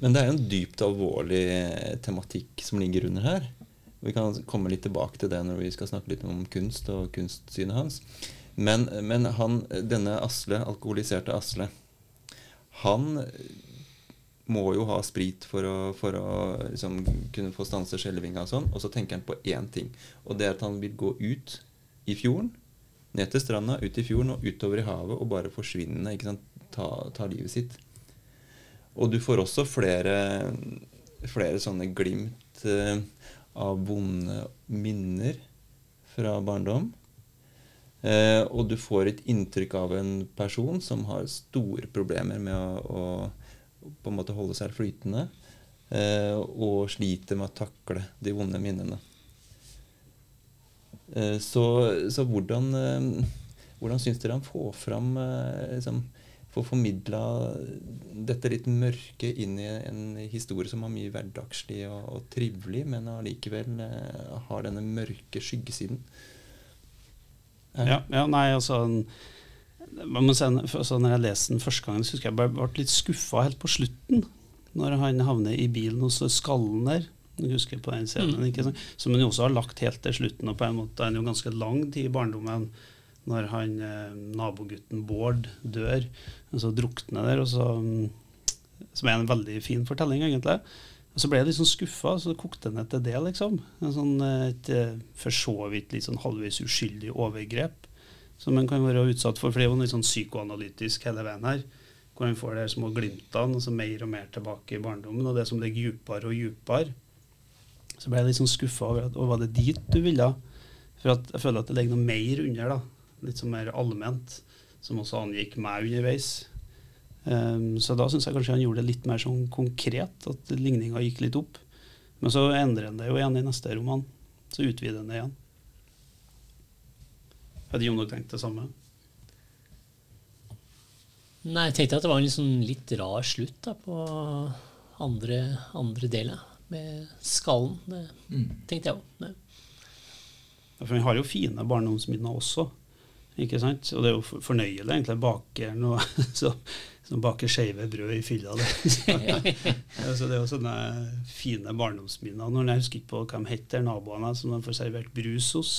Men det er jo en dypt alvorlig eh, tematikk som ligger under her. Vi kan komme litt tilbake til det når vi skal snakke litt om kunst og kunstsynet hans. Men, men han, denne Asle, alkoholiserte Asle, han må jo ha sprit for å, for å liksom, kunne få stanse skjelvinga og sånn. Og så tenker han på én ting, og det er at han vil gå ut i fjorden. Ned til stranda, ut i fjorden og utover i havet og bare forsvinne. ikke sant, Ta, ta livet sitt. Og du får også flere, flere sånne glimt eh, av vonde minner fra barndom. Eh, og du får et inntrykk av en person som har store problemer med å, å på en måte holde seg flytende. Eh, og sliter med å takle de vonde minnene. Eh, så, så hvordan, eh, hvordan syns dere han får fram liksom, Får formidla dette litt mørke inn i en historie som er mye hverdagslig og, og trivelig, men allikevel har denne mørke skyggesiden? Ja, ja, nei, altså altså, Når jeg leste den første gangen, så husker jeg bare ble litt skuffa helt på slutten. Når han havner i bilen hos skallen der. Jeg husker på den scenen, ikke sant? Som han jo også har lagt helt til slutten. Og på en måte er han jo ganske lang tid i barndommen når han, eh, nabogutten Bård dør. Og så drukner der, og så, mm, som er en veldig fin fortelling, egentlig. Og så ble jeg litt sånn skuffa, så kokte det ned til det, liksom. En sånn, eh, et eh, for så vidt litt sånn halvveis uskyldig overgrep som en kan være utsatt for. For det er jo litt sånn psykoanalytisk hele veien her. Hvor en får de små glimtene, og så mer og mer tilbake i barndommen. Og det som ligger dypere og dypere. Så ble jeg litt sånn skuffa over at var det dit du ville? For jeg føler at det ligger noe mer under. da, Litt sånn mer allment, som også angikk meg underveis. Um, så da syns jeg kanskje han gjorde det litt mer sånn konkret, at ligninga gikk litt opp. Men så endrer han det jo igjen i neste roman. Så utvider han det igjen. Vet Jon òg tenkt det samme? Nei, jeg tenkte at det var en sånn litt rar slutt da, på andre, andre delen med skallen. Det tenkte jeg òg. Ja, For vi har jo fine barndomsminner også. Ikke sant? Og det er jo fornøyelig, egentlig. Bakeren og så, som baker skeive brød i fylla. det. Ja, så det er jo sånne fine barndomsminner. Når jeg husker ikke på hva de heter, naboene som de får servert brus hos.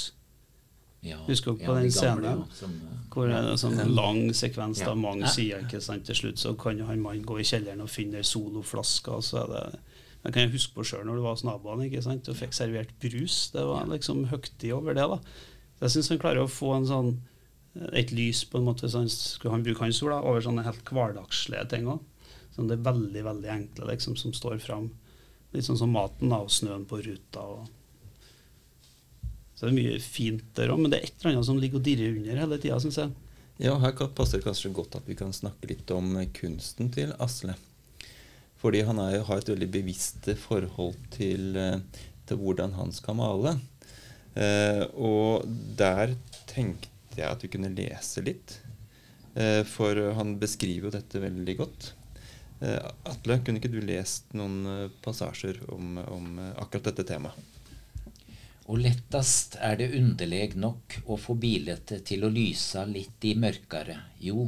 Ja, Husker dere på den de scenen? som, eh, Hvor det er en sånn lang sekvens Ja. mange sider. ikke sant? Til slutt så kan han mannen gå i kjelleren og finne ei soloflaske. og så er det jeg kan huske på sjøl når du var hos naboene ikke sant? og fikk servert brus. Det var liksom høytid over det. da. Så Jeg syns han klarer å få en sånn, et lys, på en måte, hvis han skulle han bruke hans ord, da, over sånne helt hverdagslige ting òg. Sånn det er veldig veldig enkle liksom, som står fram. Litt sånn som maten da, og snøen på ruta. og så det er mye fint der òg, men det er et eller annet som ligger og dirrer under hele tida, syns jeg. Ja, her passer det kanskje godt at vi kan snakke litt om eh, kunsten til Asle. Fordi han er, har et veldig bevisst forhold til, eh, til hvordan han skal male. Eh, og der tenkte jeg at vi kunne lese litt. Eh, for han beskriver jo dette veldig godt. Eh, Atle, kunne ikke du lest noen eh, passasjer om, om akkurat dette temaet? Og lettast er det underleg nok å få bildet til å lysa litt i mørkare. Jo,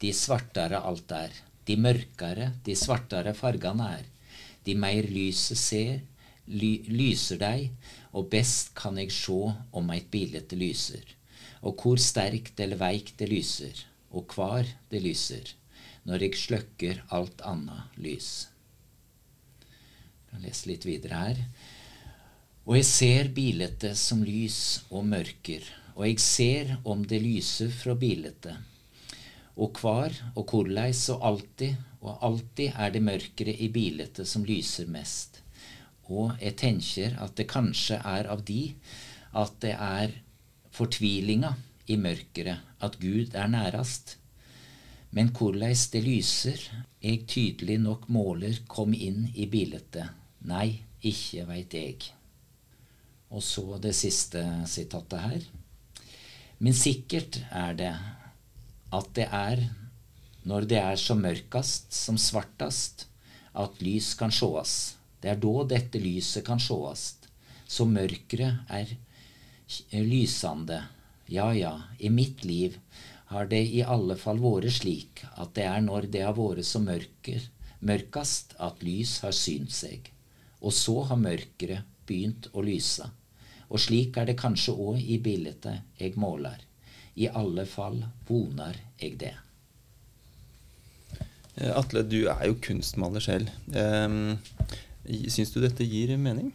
de svartare alt er. De mørkare, de svartare fargane er. De meir lyset ser, ly, lyser dei, og best kan eg sjå om eit bilete lyser. Og hvor sterkt eller veikt det lyser, og kvar det lyser. når eg sløkker alt anna lys. Jeg kan lese litt videre her. Og jeg ser bildet som lys og mørker, og jeg ser om det lyser fra bildet. Og hvar og korleis og alltid, og alltid er det mørkere i bildet som lyser mest. Og jeg tenker at det kanskje er av de at det er fortvilinga i mørkeret, at Gud er nærast. Men korleis det lyser, jeg tydelig nok måler kom inn i biletet. Nei, ikke veit eg. Og så det siste sitatet her. Men sikkert er det at det er når det er som mørkast, som svartast, at lys kan sjåast. Det er da dette lyset kan sjåast. Så mørkeret er lysande. Ja, ja, i mitt liv har det i alle fall vært slik at det er når det har vært så mørker, mørkast at lys har synt seg. Og så har mørkeret begynt å lyse. Og slik er det kanskje òg i bildet jeg måler. I alle fall vonar jeg det. Eh, Atle, du er jo kunstmaler selv. Um, Syns du dette gir mening?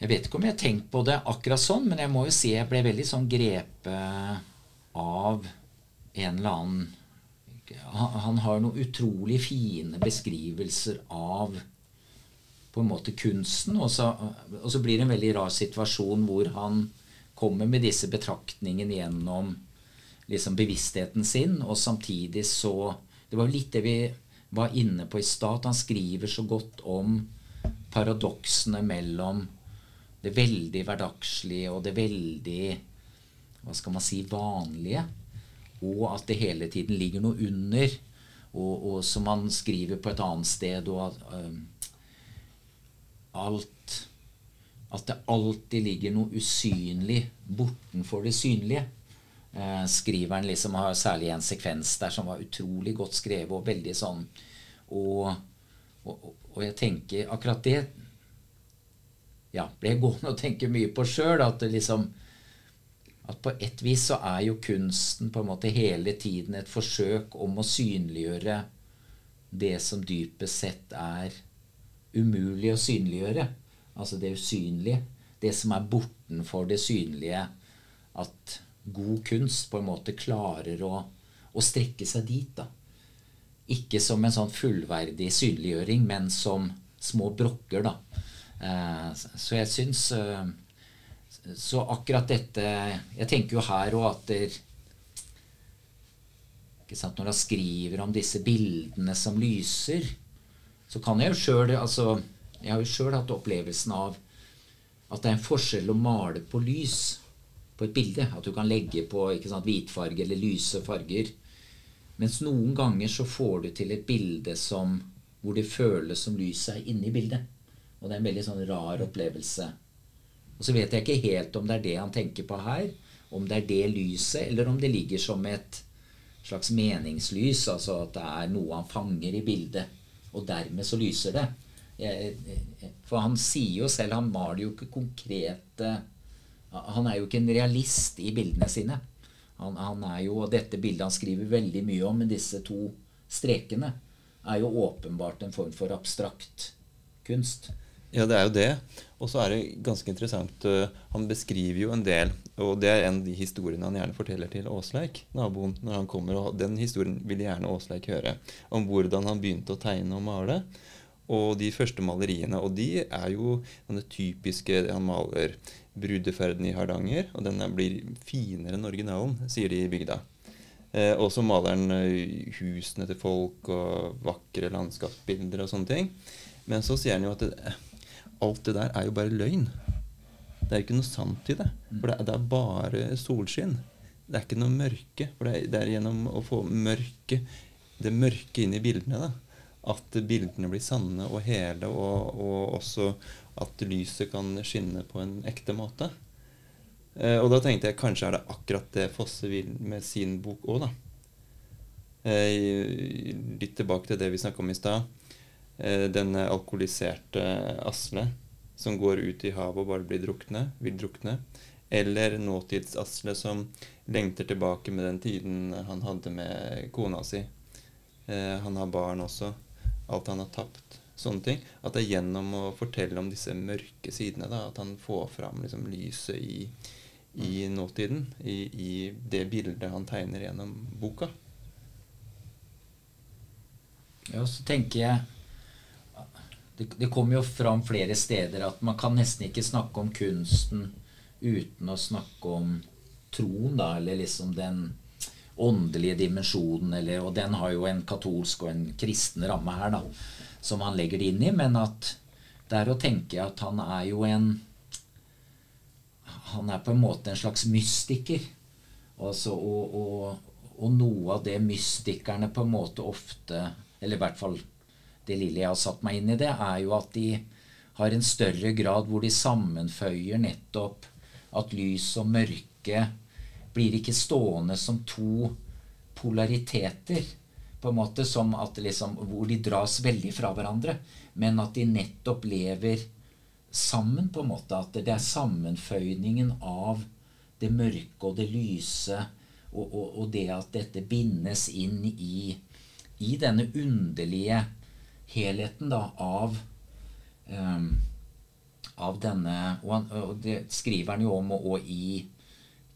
Jeg vet ikke om jeg har tenkt på det akkurat sånn, men jeg må jo si jeg ble veldig sånn grepet av en eller annen han, han har noen utrolig fine beskrivelser av på en måte kunsten, og så, og så blir det en veldig rar situasjon hvor han kommer med disse betraktningene gjennom liksom bevisstheten sin, og samtidig så Det var litt det vi var inne på i stad. Han skriver så godt om paradoksene mellom det veldig hverdagslige og det veldig hva skal man si vanlige, og at det hele tiden ligger noe under. Og, og som han skriver på et annet sted og at, alt At det alltid ligger noe usynlig bortenfor det synlige. Eh, skriveren liksom har særlig en sekvens der som var utrolig godt skrevet og veldig sånn og, og, og jeg tenker akkurat det ja, ble gående og tenke mye på sjøl. At liksom at på et vis så er jo kunsten på en måte hele tiden et forsøk om å synliggjøre det som dypest sett er umulig å synliggjøre. Altså det usynlige. Det som er bortenfor det synlige. At god kunst på en måte klarer å, å strekke seg dit. da. Ikke som en sånn fullverdig synliggjøring, men som små brokker. da. Eh, så jeg syns eh, Så akkurat dette Jeg tenker jo her òg at der, Når han skriver om disse bildene som lyser, så kan jeg jo sjøl altså, Jeg har jo sjøl hatt opplevelsen av at det er en forskjell å male på lys på et bilde. At du kan legge på ikke sant, hvitfarge eller lyse farger. Mens noen ganger så får du til et bilde som, hvor det føles som lyset er inni bildet. Og det er en veldig sånn rar opplevelse. Og så vet jeg ikke helt om det er det han tenker på her. Om det er det lyset, eller om det ligger som et slags meningslys. Altså at det er noe han fanger i bildet. Og dermed så lyser det. For han sier jo selv Han maler jo ikke konkrete Han er jo ikke en realist i bildene sine. Han, han er jo, og Dette bildet han skriver veldig mye om, med disse to strekene, er jo åpenbart en form for abstrakt kunst. Ja, det er jo det. Og så er det ganske interessant uh, Han beskriver jo en del, og det er en av de historiene han gjerne forteller til Åsleik, naboen, når han kommer. og Den historien vil gjerne Åsleik høre. Om hvordan han begynte å tegne og male. Og de første maleriene. Og de er jo denne typiske Han maler brudeferden i Hardanger, og den blir finere enn originalen, sier de i bygda. Eh, og så maler han uh, husene til folk og vakre landskapsbilder og sånne ting. Men så sier han jo at det, alt det der er jo bare løgn. Det er ikke noe sant i det. For det, det er bare solskinn. Det er ikke noe mørke. For det er, det er gjennom å få mørke, det mørke inn i bildene da, at bildene blir sanne og hele, og, og også at lyset kan skinne på en ekte måte. Eh, og da tenkte jeg kanskje er det akkurat det Fosse vil med sin bok òg, da. Eh, litt tilbake til det vi snakka om i stad. Eh, denne alkoholiserte Asle som går ut i havet og bare blir drukne, vil drukne. Eller nåtids-Asle som lengter tilbake med den tiden han hadde med kona si. Eh, han har barn også. Alt han har tapt. Sånne ting. At det er gjennom å fortelle om disse mørke sidene da, at han får fram liksom, lyset i, i nåtiden. I, I, det bildet han tegner gjennom boka. Ja, så tenker jeg det, det kommer jo fram flere steder at man kan nesten ikke snakke om kunsten uten å snakke om troen, da, eller liksom den åndelige dimensjonen. Eller, og den har jo en katolsk og en kristen ramme her, da, som han legger det inn i. Men at det er å tenke at han er jo en Han er på en måte en slags mystiker. Altså, og, og, og noe av det mystikerne på en måte ofte Eller i hvert fall det lille jeg har satt meg inn i det, er jo at de har en større grad hvor de sammenføyer nettopp at lys og mørke blir ikke stående som to polariteter. På en måte som at liksom, Hvor de dras veldig fra hverandre. Men at de nettopp lever sammen, på en måte. At det er sammenføyningen av det mørke og det lyse, og, og, og det at dette bindes inn i, i denne underlige helheten da, av um, av denne Og, og det skriver han jo om og, og i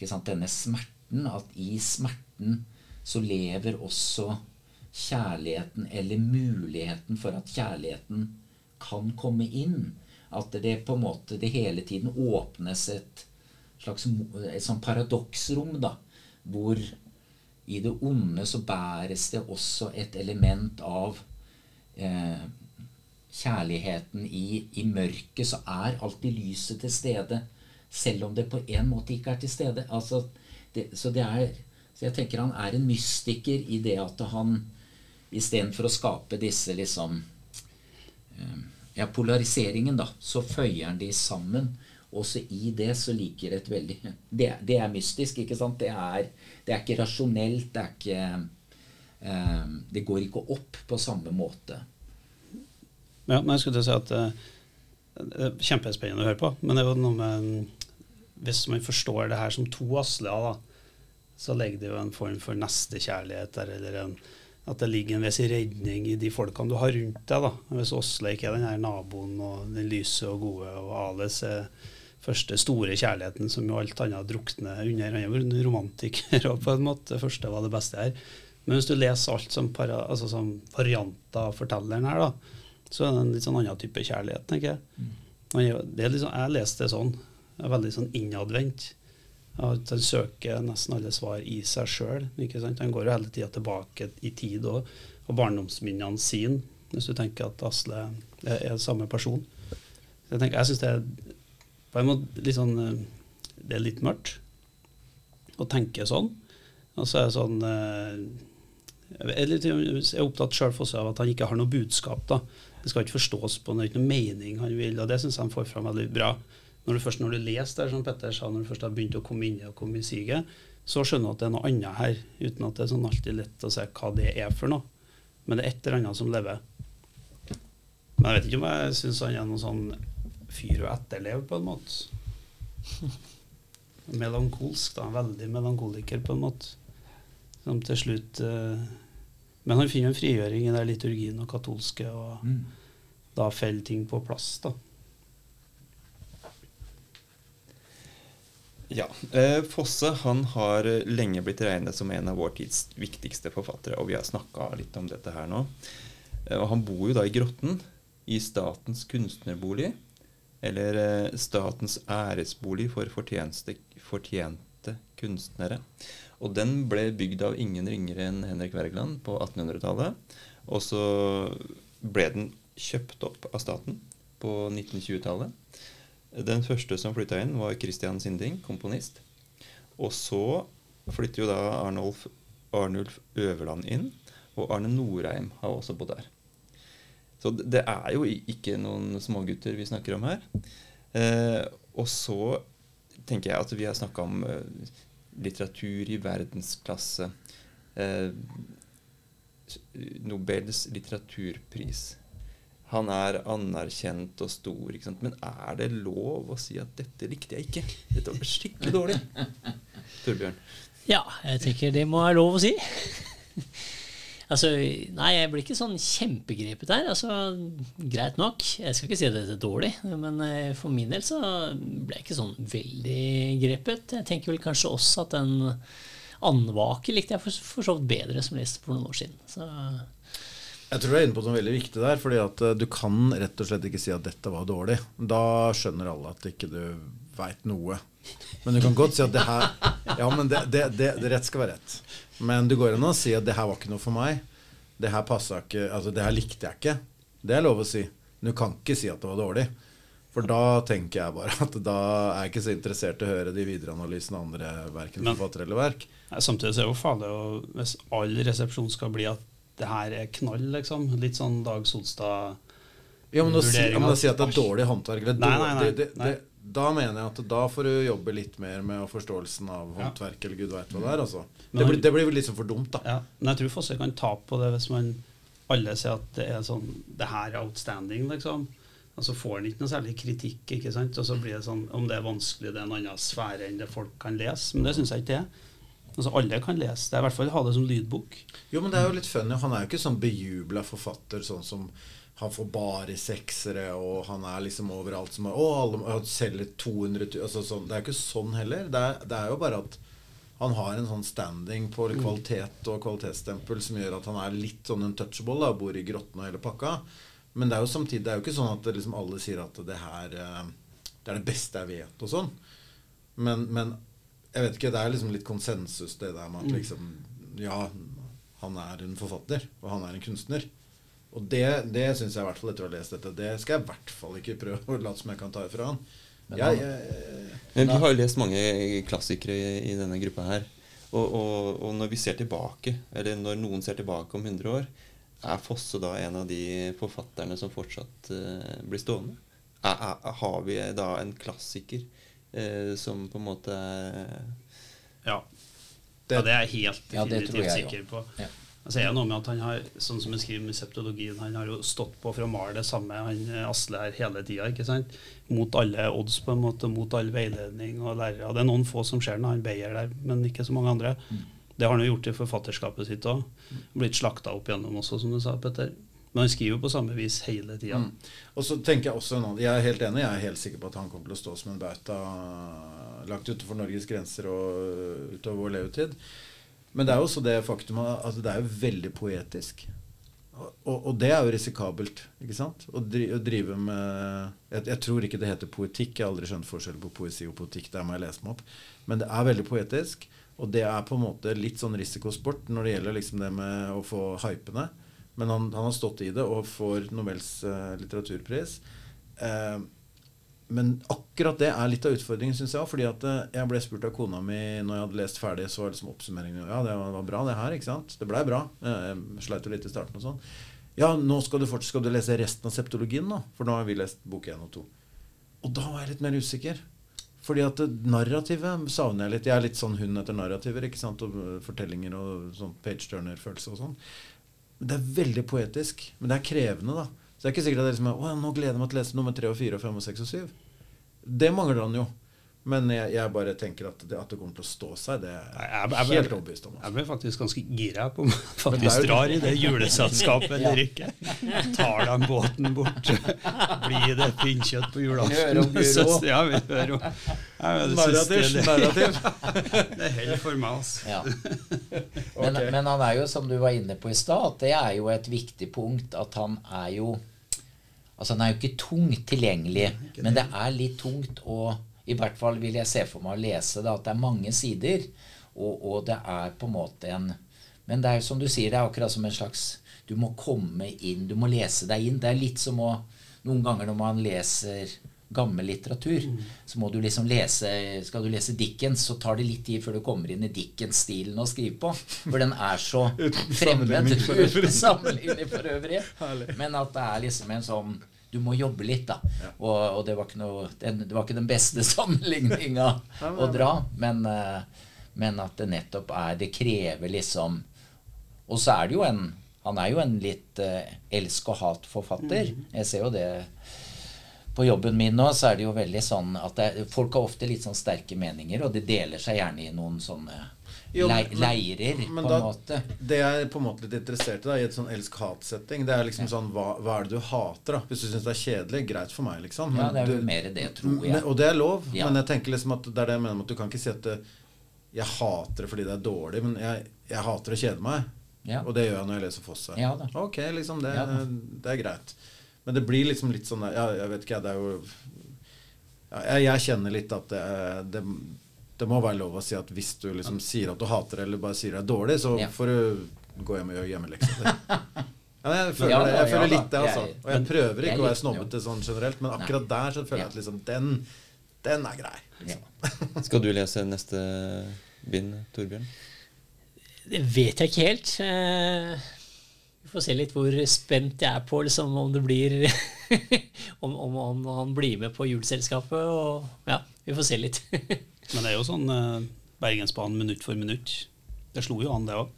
sant, denne smerten. At i smerten så lever også kjærligheten, eller muligheten for at kjærligheten kan komme inn. At det på en måte det hele tiden åpnes et slags et sånn paradoksrom, da. Hvor i det onde så bæres det også et element av kjærligheten i, i mørket, så er alltid lyset til stede. Selv om det på en måte ikke er til stede. Altså, det, så, det er, så jeg tenker han er en mystiker i det at han istedenfor å skape disse liksom eh, Ja, polariseringen, da, så føyer han de sammen. Også i det så ligger et veldig Det, det er mystisk, ikke sant? Det er, det er ikke rasjonelt. Det er ikke eh, Det går ikke opp på samme måte. Ja, men jeg skulle til å si at eh, det er kjempespennende å høre på. Men det er jo noe med Hvis man forstår det her som to Asler, så ligger det jo en form for nestekjærlighet der, eller en, at det ligger en viss redning i de folkene du har rundt deg. da. Hvis Åsle ikke er den her naboen og den lyse og gode, og Ales er første store kjærligheten som jo alt annet drukner under. Han er romantiker og på en måte. første var det beste her. Men hvis du leser alt som, para, altså som varianter av fortelleren her, da, så er det en litt sånn annen type kjærlighet, tenker jeg. Det liksom, jeg leste det sånn. Jeg er veldig sånn innadvendt. At han søker nesten alle svar i seg sjøl. Han går jo hele tida tilbake i tid og, og barndomsminnene sine, hvis du tenker at Asle er, er samme person. Så jeg tenker, jeg syns det er på en måte litt sånn eh, Det er litt mørkt å tenke sånn. Og så er det sånn eh, Jeg er opptatt sjøl av at han ikke har noe budskap. da det skal ikke forstås på noe, ikke noe mening han vil. og Det syns jeg han får fram veldig bra. Når du først når du leser det, som Petter sa, når du først har begynt å komme inn og komme i siget, så skjønner du at det er noe annet her, uten at det er sånn alltid lett å se hva det er for noe. Men det er et eller annet som lever. Men jeg vet ikke om jeg syns han er noen sånn fyr å etterleve, på en måte. Melankolsk, da. Veldig melankoliker, på en måte. Som til slutt uh, men han finner en frigjøring i den liturgien og katolske, og mm. da faller ting på plass. da. Ja. Eh, Fosse han har lenge blitt regnet som en av vår tids viktigste forfattere, og vi har snakka litt om dette her nå. Eh, og han bor jo da i Grotten, i Statens kunstnerbolig, eller eh, Statens æresbolig for fortjente, fortjente kunstnere. Og den ble bygd av ingen ringere enn Henrik Wergeland på 1800-tallet. Og så ble den kjøpt opp av staten på 1920-tallet. Den første som flytta inn, var Christian Sinding, komponist. Og så flytter jo da Arnulf, Arnulf Øverland inn. Og Arne Norheim har også bodd der. Så det er jo ikke noen smågutter vi snakker om her. Eh, og så tenker jeg at vi har snakka om eh, litteratur i verdensklasse. Eh, Nobels litteraturpris. Han er anerkjent og stor, men er det lov å si at 'dette likte jeg ikke'? Dette var skikkelig dårlig. Torbjørn? Ja, jeg tenker det må være lov å si. Altså, nei, jeg blir ikke sånn kjempegrepet der. Altså, greit nok. Jeg skal ikke si at det er dårlig, men eh, for min del så ble jeg ikke sånn veldig grepet. Jeg tenker vel kanskje også at den andvake likte jeg for, for så vidt bedre, som lest for noen år siden. Så Jeg tror du er inne på noe veldig viktig der. fordi at eh, du kan rett og slett ikke si at dette var dårlig. Da skjønner alle at ikke du veit noe. Men du kan godt si at det her Ja, men det, det, det, det rett skal være rett. Men det går an å si at det her var ikke noe for meg. Det her passa ikke Altså, det her likte jeg ikke. Det er lov å si. Men du kan ikke si at det var dårlig. For da tenker jeg bare at da er jeg ikke så interessert i å høre de videreanalysene av andre verken forfattere eller verk. Nei, Samtidig så er det jo farlig å- hvis all resepsjon skal bli at det her er knall, liksom. Litt sånn Dag Solstad Ja, men å si, ja, men å si at det er dårlig håndverk eller Nei, nei, nei, det, det, Da mener jeg at da får du jobbe litt mer med forståelsen av Ja. håndverk, eller gud veit hva det er. Altså. Det, blir, det blir vel liksom for dumt, da. Ja, men jeg tror Fosse kan tape på det hvis man alle sier at det er sånn Det her er outstanding, liksom. Og så får han ikke noe særlig kritikk, ikke sant. Og så blir det sånn Om det er vanskelig, det er en annen sfære enn det folk kan lese. Men det syns jeg ikke det er. Altså Alle kan lese. Det i hvert fall ha det som lydbok. Jo, men det er jo litt funny. Han er jo ikke sånn bejubla forfatter, sånn som han får bare seksere, og han er liksom overalt som Å, alle selger 200 000 altså, sånn. Det er jo ikke sånn heller. Det er, det er jo bare at han har en sånn standing på kvalitet og kvalitetsstempel som gjør at han er litt sånn untouchable, da, bor i grotten og hele pakka. Men det er jo samtidig Det er jo ikke sånn at liksom alle sier at det her eh, Det er det beste jeg vet, og sånn. Men, men jeg vet ikke, det er liksom litt konsensus, det der med at liksom Ja, han er en forfatter, og han er en kunstner. Og det, det syns jeg i hvert fall etter å ha lest dette, det skal jeg i hvert fall ikke prøve å late som jeg kan ta ifra han. Men Jeg, jeg, jeg, Men vi har jo lest mange klassikere i, i denne gruppa her. Og, og, og når vi ser tilbake, eller når noen ser tilbake om 100 år, er Fosse da en av de forfatterne som fortsatt uh, blir stående? Er, er, har vi da en klassiker uh, som på en måte er Ja. Det- ja, det er jeg helt Ja, sikker på. Ja. Altså, er det noe med at han har, sånn som han skriver med septologien, han har jo stått på for å male det samme, han eh, Asle her hele tida? Mot alle odds, på en måte, mot all veiledning og lærere. Det er noen få som ser når han Beyer der, men ikke så mange andre. Det har han jo gjort i forfatterskapet sitt òg. Blitt slakta opp igjennom også, som du sa, Petter. Men han skriver jo på samme vis hele tida. Mm. Og så tenker Jeg også en annen Jeg er helt enig, jeg er helt sikker på at han kommer til å stå som en bauta langt utenfor Norges grenser og utover vår levetid. Men det er jo også det faktum at altså, det er jo veldig poetisk. Og, og, og det er jo risikabelt, ikke sant? Å, dri, å drive med jeg, jeg tror ikke det heter poetikk. Jeg har aldri skjønt forskjell på poesi og poetikk. Der må jeg lese meg opp. Men det er veldig poetisk. Og det er på en måte litt sånn risikosport når det gjelder liksom det med å få hypene. Men han, han har stått i det og får Nobels eh, litteraturpris. Eh, men akkurat det er litt av utfordringen, syns jeg. Fordi at eh, jeg ble spurt av kona mi når jeg hadde lest ferdig, så var liksom oppsummeringen Ja, det var, bra, det her. ikke sant? Det blei bra. Eh, Jeg sleit jo litt i starten og sånn. Ja, nå skal du skal du lese resten av septologien, nå. For nå har vi lest bok 1 og 2. Og da var jeg litt mer usikker. Fordi at narrativet savner jeg litt. Jeg er litt sånn hund etter narrativer. ikke sant? Og fortellinger og sånn page-turner-følelse og sånn. Det er veldig poetisk. Men det er krevende, da. Så det er ikke sikkert at det liksom er, å, nå gleder jeg meg til å lese nummer tre og fire og fem og seks og syv. Det mangler han jo. Men jeg, jeg bare tenker at det, at det kommer til å stå seg, det er Jeg- helt overbevist om. altså. Jeg ble faktisk ganske gira på om jeg det er faktisk drar i det juleselskapet eller ikke. Tar den båten bort? Blir det pinnkjøtt på julaften? Ja, vi hører om det Narrativ, narrativ. Det holder for meg, altså. Ja. Men, okay. men han er jo, som du var inne på i stad, at det er jo et viktig punkt at han er jo Altså den er jo ikke tungt tilgjengelig, men det er litt tungt å I hvert fall vil jeg se for meg å lese det, at det er mange sider, og, og det er på en måte en Men det er jo som du sier, det er akkurat som en slags Du må komme inn, du må lese deg inn. Det er litt som å Noen ganger når man leser gammel litteratur, så må du liksom lese Skal du lese Dickens, så tar det litt tid før du kommer inn i Dickens-stilen å skrive på. For den er så fremmed. for øvrig. Uten sammenligning for øvrig. Men at det er liksom en sånn Du må jobbe litt, da. Og, og det, var ikke noe, den, det var ikke den beste sammenligninga å dra. Men, eh, men at det nettopp er Det krever liksom Og så er det jo en Han er jo en litt eh, elsk og hat-forfatter. Jeg ser jo det på jobben min nå, så er det jo veldig sånn at det, folk har ofte litt sånn sterke meninger, og de deler seg gjerne i noen sånne Jo, lei, men- leirer, men på da- en måte. Det jeg er på en måte litt interessert i da, i et sånn elsk-hat-setting, det er liksom sånn hva, hva er det du hater, da? Hvis du syns det er kjedelig, greit for meg, liksom. Ja, det er du, mer det, tror men, jeg. og det er lov, Ja. men jeg tenker liksom at det er det jeg mener med at du kan ikke si at det, jeg hater det fordi det er dårlig, men jeg, jeg hater å kjede meg. Ja. Og det gjør jeg når jeg leser Fosse. Ja da. Ok, liksom, det, Ja da. det er greit. Men det blir liksom litt sånn Ja, jeg vet ikke, det er jo ja, jeg, jeg kjenner litt at det, det, det må være lov å si at hvis du liksom sier at du hater det, eller bare sier det er dårlig, så Ja. får du gå hjem og gjøre hjemmelekser. Ja, jeg føler, Ja da, jeg føler ja, litt det, altså. Og jeg prøver jeg ikke å være snobbete sånn generelt, men akkurat der så føler jeg at liksom den, den er grei. Ja. Skal du lese neste bind, Torbjørn? Det vet jeg ikke helt. Vi får se litt hvor spent jeg er på liksom, om det blir om, om, om han blir med på juleselskapet. Og, ja, vi får se litt. Men det er jo sånn eh, Bergensbanen minutt for minutt. Det slo jo an, det òg.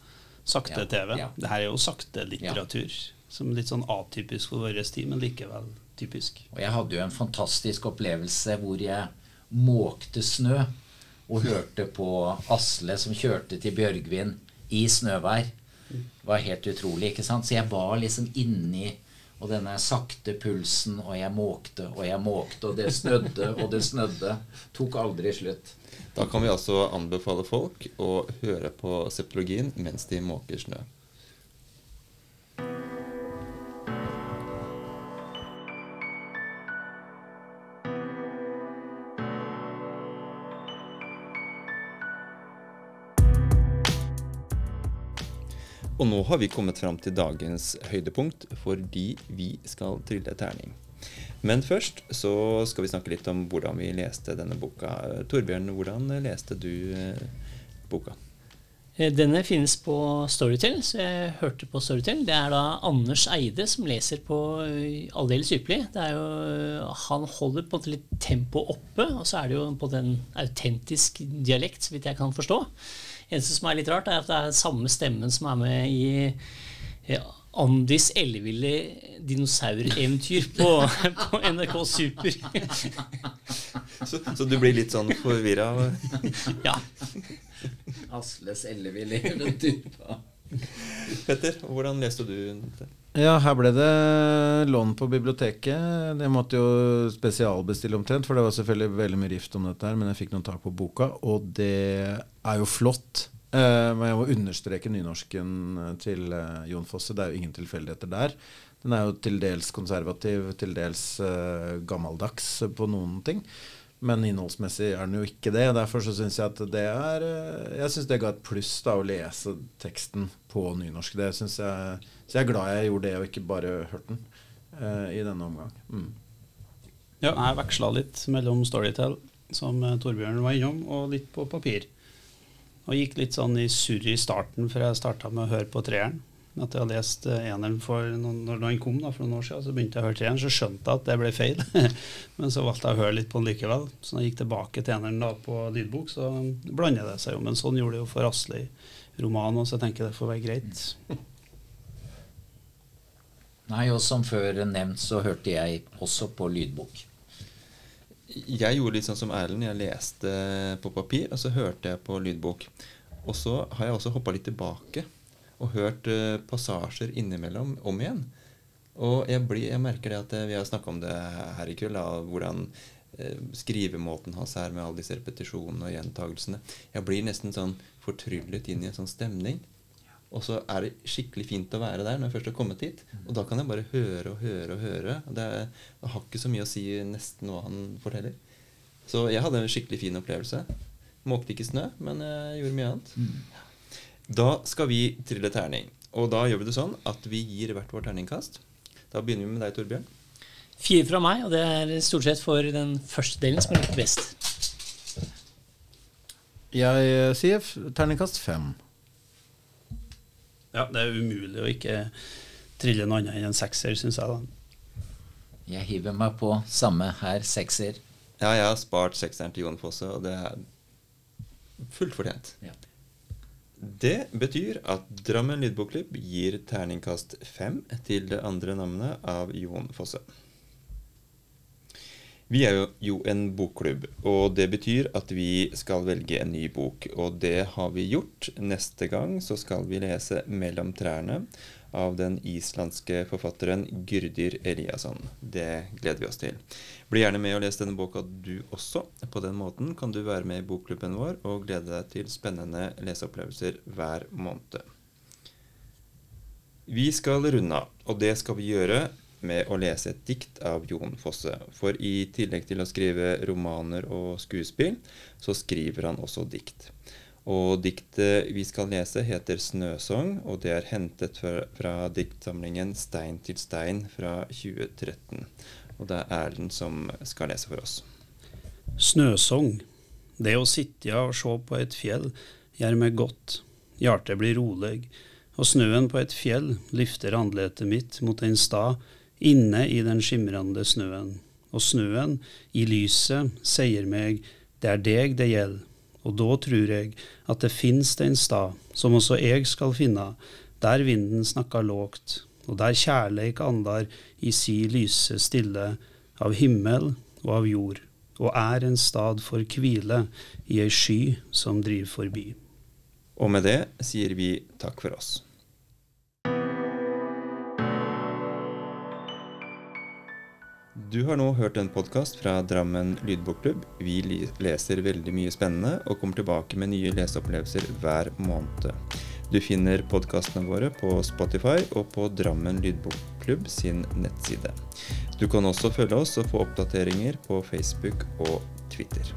Sakte-TV. ja. Det her er jo sakte litteratur. Som litt sånn atypisk for vår tid, men likevel typisk. Og jeg hadde jo en fantastisk opplevelse hvor jeg måkte snø og hørte på Asle som kjørte til Bjørgvin i snøvær. Var helt utrolig, ikke sant? Så jeg var liksom inni og denne sakte pulsen, og jeg måkte og jeg måkte, og det snødde og det snødde. Tok aldri slutt. Da kan vi altså anbefale folk å høre på septologien mens de måker snø. Og nå har vi kommet fram til dagens høydepunkt, fordi vi skal trille terning. Men først så skal vi snakke litt om hvordan vi leste denne boka. Torbjørn, hvordan leste du eh, boka? Eh, Denne finnes på Storytel, så jeg hørte på Storytel. Det er da Anders Eide som leser på eh, aldeles ypperlig. Han holder på en litt tempo oppe, og så er det jo på den autentisk dialekt, så vidt jeg kan forstå. Eneste som er litt rart, er at det er samme stemmen som er med i ja, Andis elleville dinosaureventyr på, på NRK Super. Så, så du blir litt sånn forvirra? ja. Asles elleville eventyr. Petter, hvordan leste du det? Ja, her ble det lån på biblioteket. Jeg måtte jo spesialbestille omtrent, for det var selvfølgelig veldig mye rift om dette her, men jeg fikk noen tak på boka, og det er jo flott. Eh, men jeg må understreke nynorsken til eh, Jon Fosse. Det er jo ingen tilfeldigheter der. Den er jo til dels konservativ, til dels eh, gammeldags på noen ting. Men innholdsmessig er den jo ikke det. Derfor så syns jeg at det er eh, Jeg synes det ga et pluss da å lese teksten på nynorsk. Det synes jeg, så jeg er glad jeg gjorde det, og ikke bare hørte den eh, i denne omgang. Mm. Ja, jeg veksla litt mellom Storytel, som eh, Torbjørn var innom, og litt på papir. Og gikk litt sånn i surr i starten, før jeg starta med å høre på treeren. At jeg hadde lest eh, eneren for noen, når den kom da, for noen år siden, så begynte jeg å høre treeren, så skjønte jeg at det ble feil. Men så valgte jeg å høre litt på den likevel. Så når jeg gikk tilbake til eneren da på lydbok, så blander det seg jo. Men sånn gjorde det jo for Asle i romanen, så jeg tenker det får være greit. Nei, og som før nevnt, så hørte jeg også på lydbok. Jeg gjorde litt sånn som Erlend. Jeg leste på papir, og så hørte jeg på lydbok. Og så har jeg også hoppa litt tilbake og hørt eh, passasjer innimellom om igjen. Og jeg, blir, jeg merker det at eh, vi har snakka om det her i kveld, da, hvordan eh, skrivemåten hans er med alle disse repetisjonene og gjentagelsene. Jeg blir nesten sånn fortryllet inn i en sånn stemning. Og så er det skikkelig fint å være der når jeg først har kommet hit. Og da kan jeg bare høre og høre og høre. Det, er, det har ikke så mye å si nesten hva han forteller. Så jeg hadde en skikkelig fin opplevelse. Måkte ikke snø, men jeg gjorde mye annet. Da skal vi trille terning. Og da gjør vi det sånn at vi gir hvert vårt terningkast. Da begynner vi med deg, Torbjørn. Fire fra meg, og det er stort sett for den første delen som er litt best. Jeg eh, sier f- terningkast fem. Ja, det er umulig å ikke trille noe annet enn en sekser, syns jeg. da. Jeg hiver meg på samme her, sekser. Ja, jeg har spart sekseren til Jon Fosse, og det er fullt fortjent. Ja. Det betyr at Drammen Lydbokklubb gir terningkast fem til det andre navnet av Jon Fosse. Vi er jo en bokklubb, og det betyr at vi skal velge en ny bok. Og det har vi gjort. Neste gang så skal vi lese 'Mellom trærne' av den islandske forfatteren Gyrdir Eliasson. Det gleder vi oss til. Bli gjerne med og les denne boka du også. På den måten kan du være med i bokklubben vår og glede deg til spennende leseopplevelser hver måned. Vi skal runde av, og det skal vi gjøre med å lese et dikt av Jon Fosse. For i tillegg til å skrive romaner og skuespill, så skriver han også dikt. Og diktet vi skal lese, heter 'Snøsong', og det er hentet fra, fra diktsamlingen 'Stein til stein' fra 2013. Og det er Erlend som skal lese for oss. Snøsong. Det å sitte og se på et fjell gjør meg godt. Hjertet blir rolig, og snøen på et fjell lyfter andletet mitt mot en stad inne i den skimrende snøen. Og snøen, i lyset, sier meg det er deg det gjelder. Og da tror jeg at det finst en stad, som også jeg skal finne, der vinden snakker lågt, og der kjærleik andar i si lyse stille, av himmel og av jord, og er en stad for hvile i ei sky som driver forbi. Og med det sier vi takk for oss. Du har nå hørt en podkast fra Drammen lydbokklubb. Vi leser veldig mye spennende og kommer tilbake med nye leseopplevelser hver måned. Du finner podkastene våre på Spotify og på Drammen lydbokklubb sin nettside. Du kan også følge oss og få oppdateringer på Facebook og Twitter.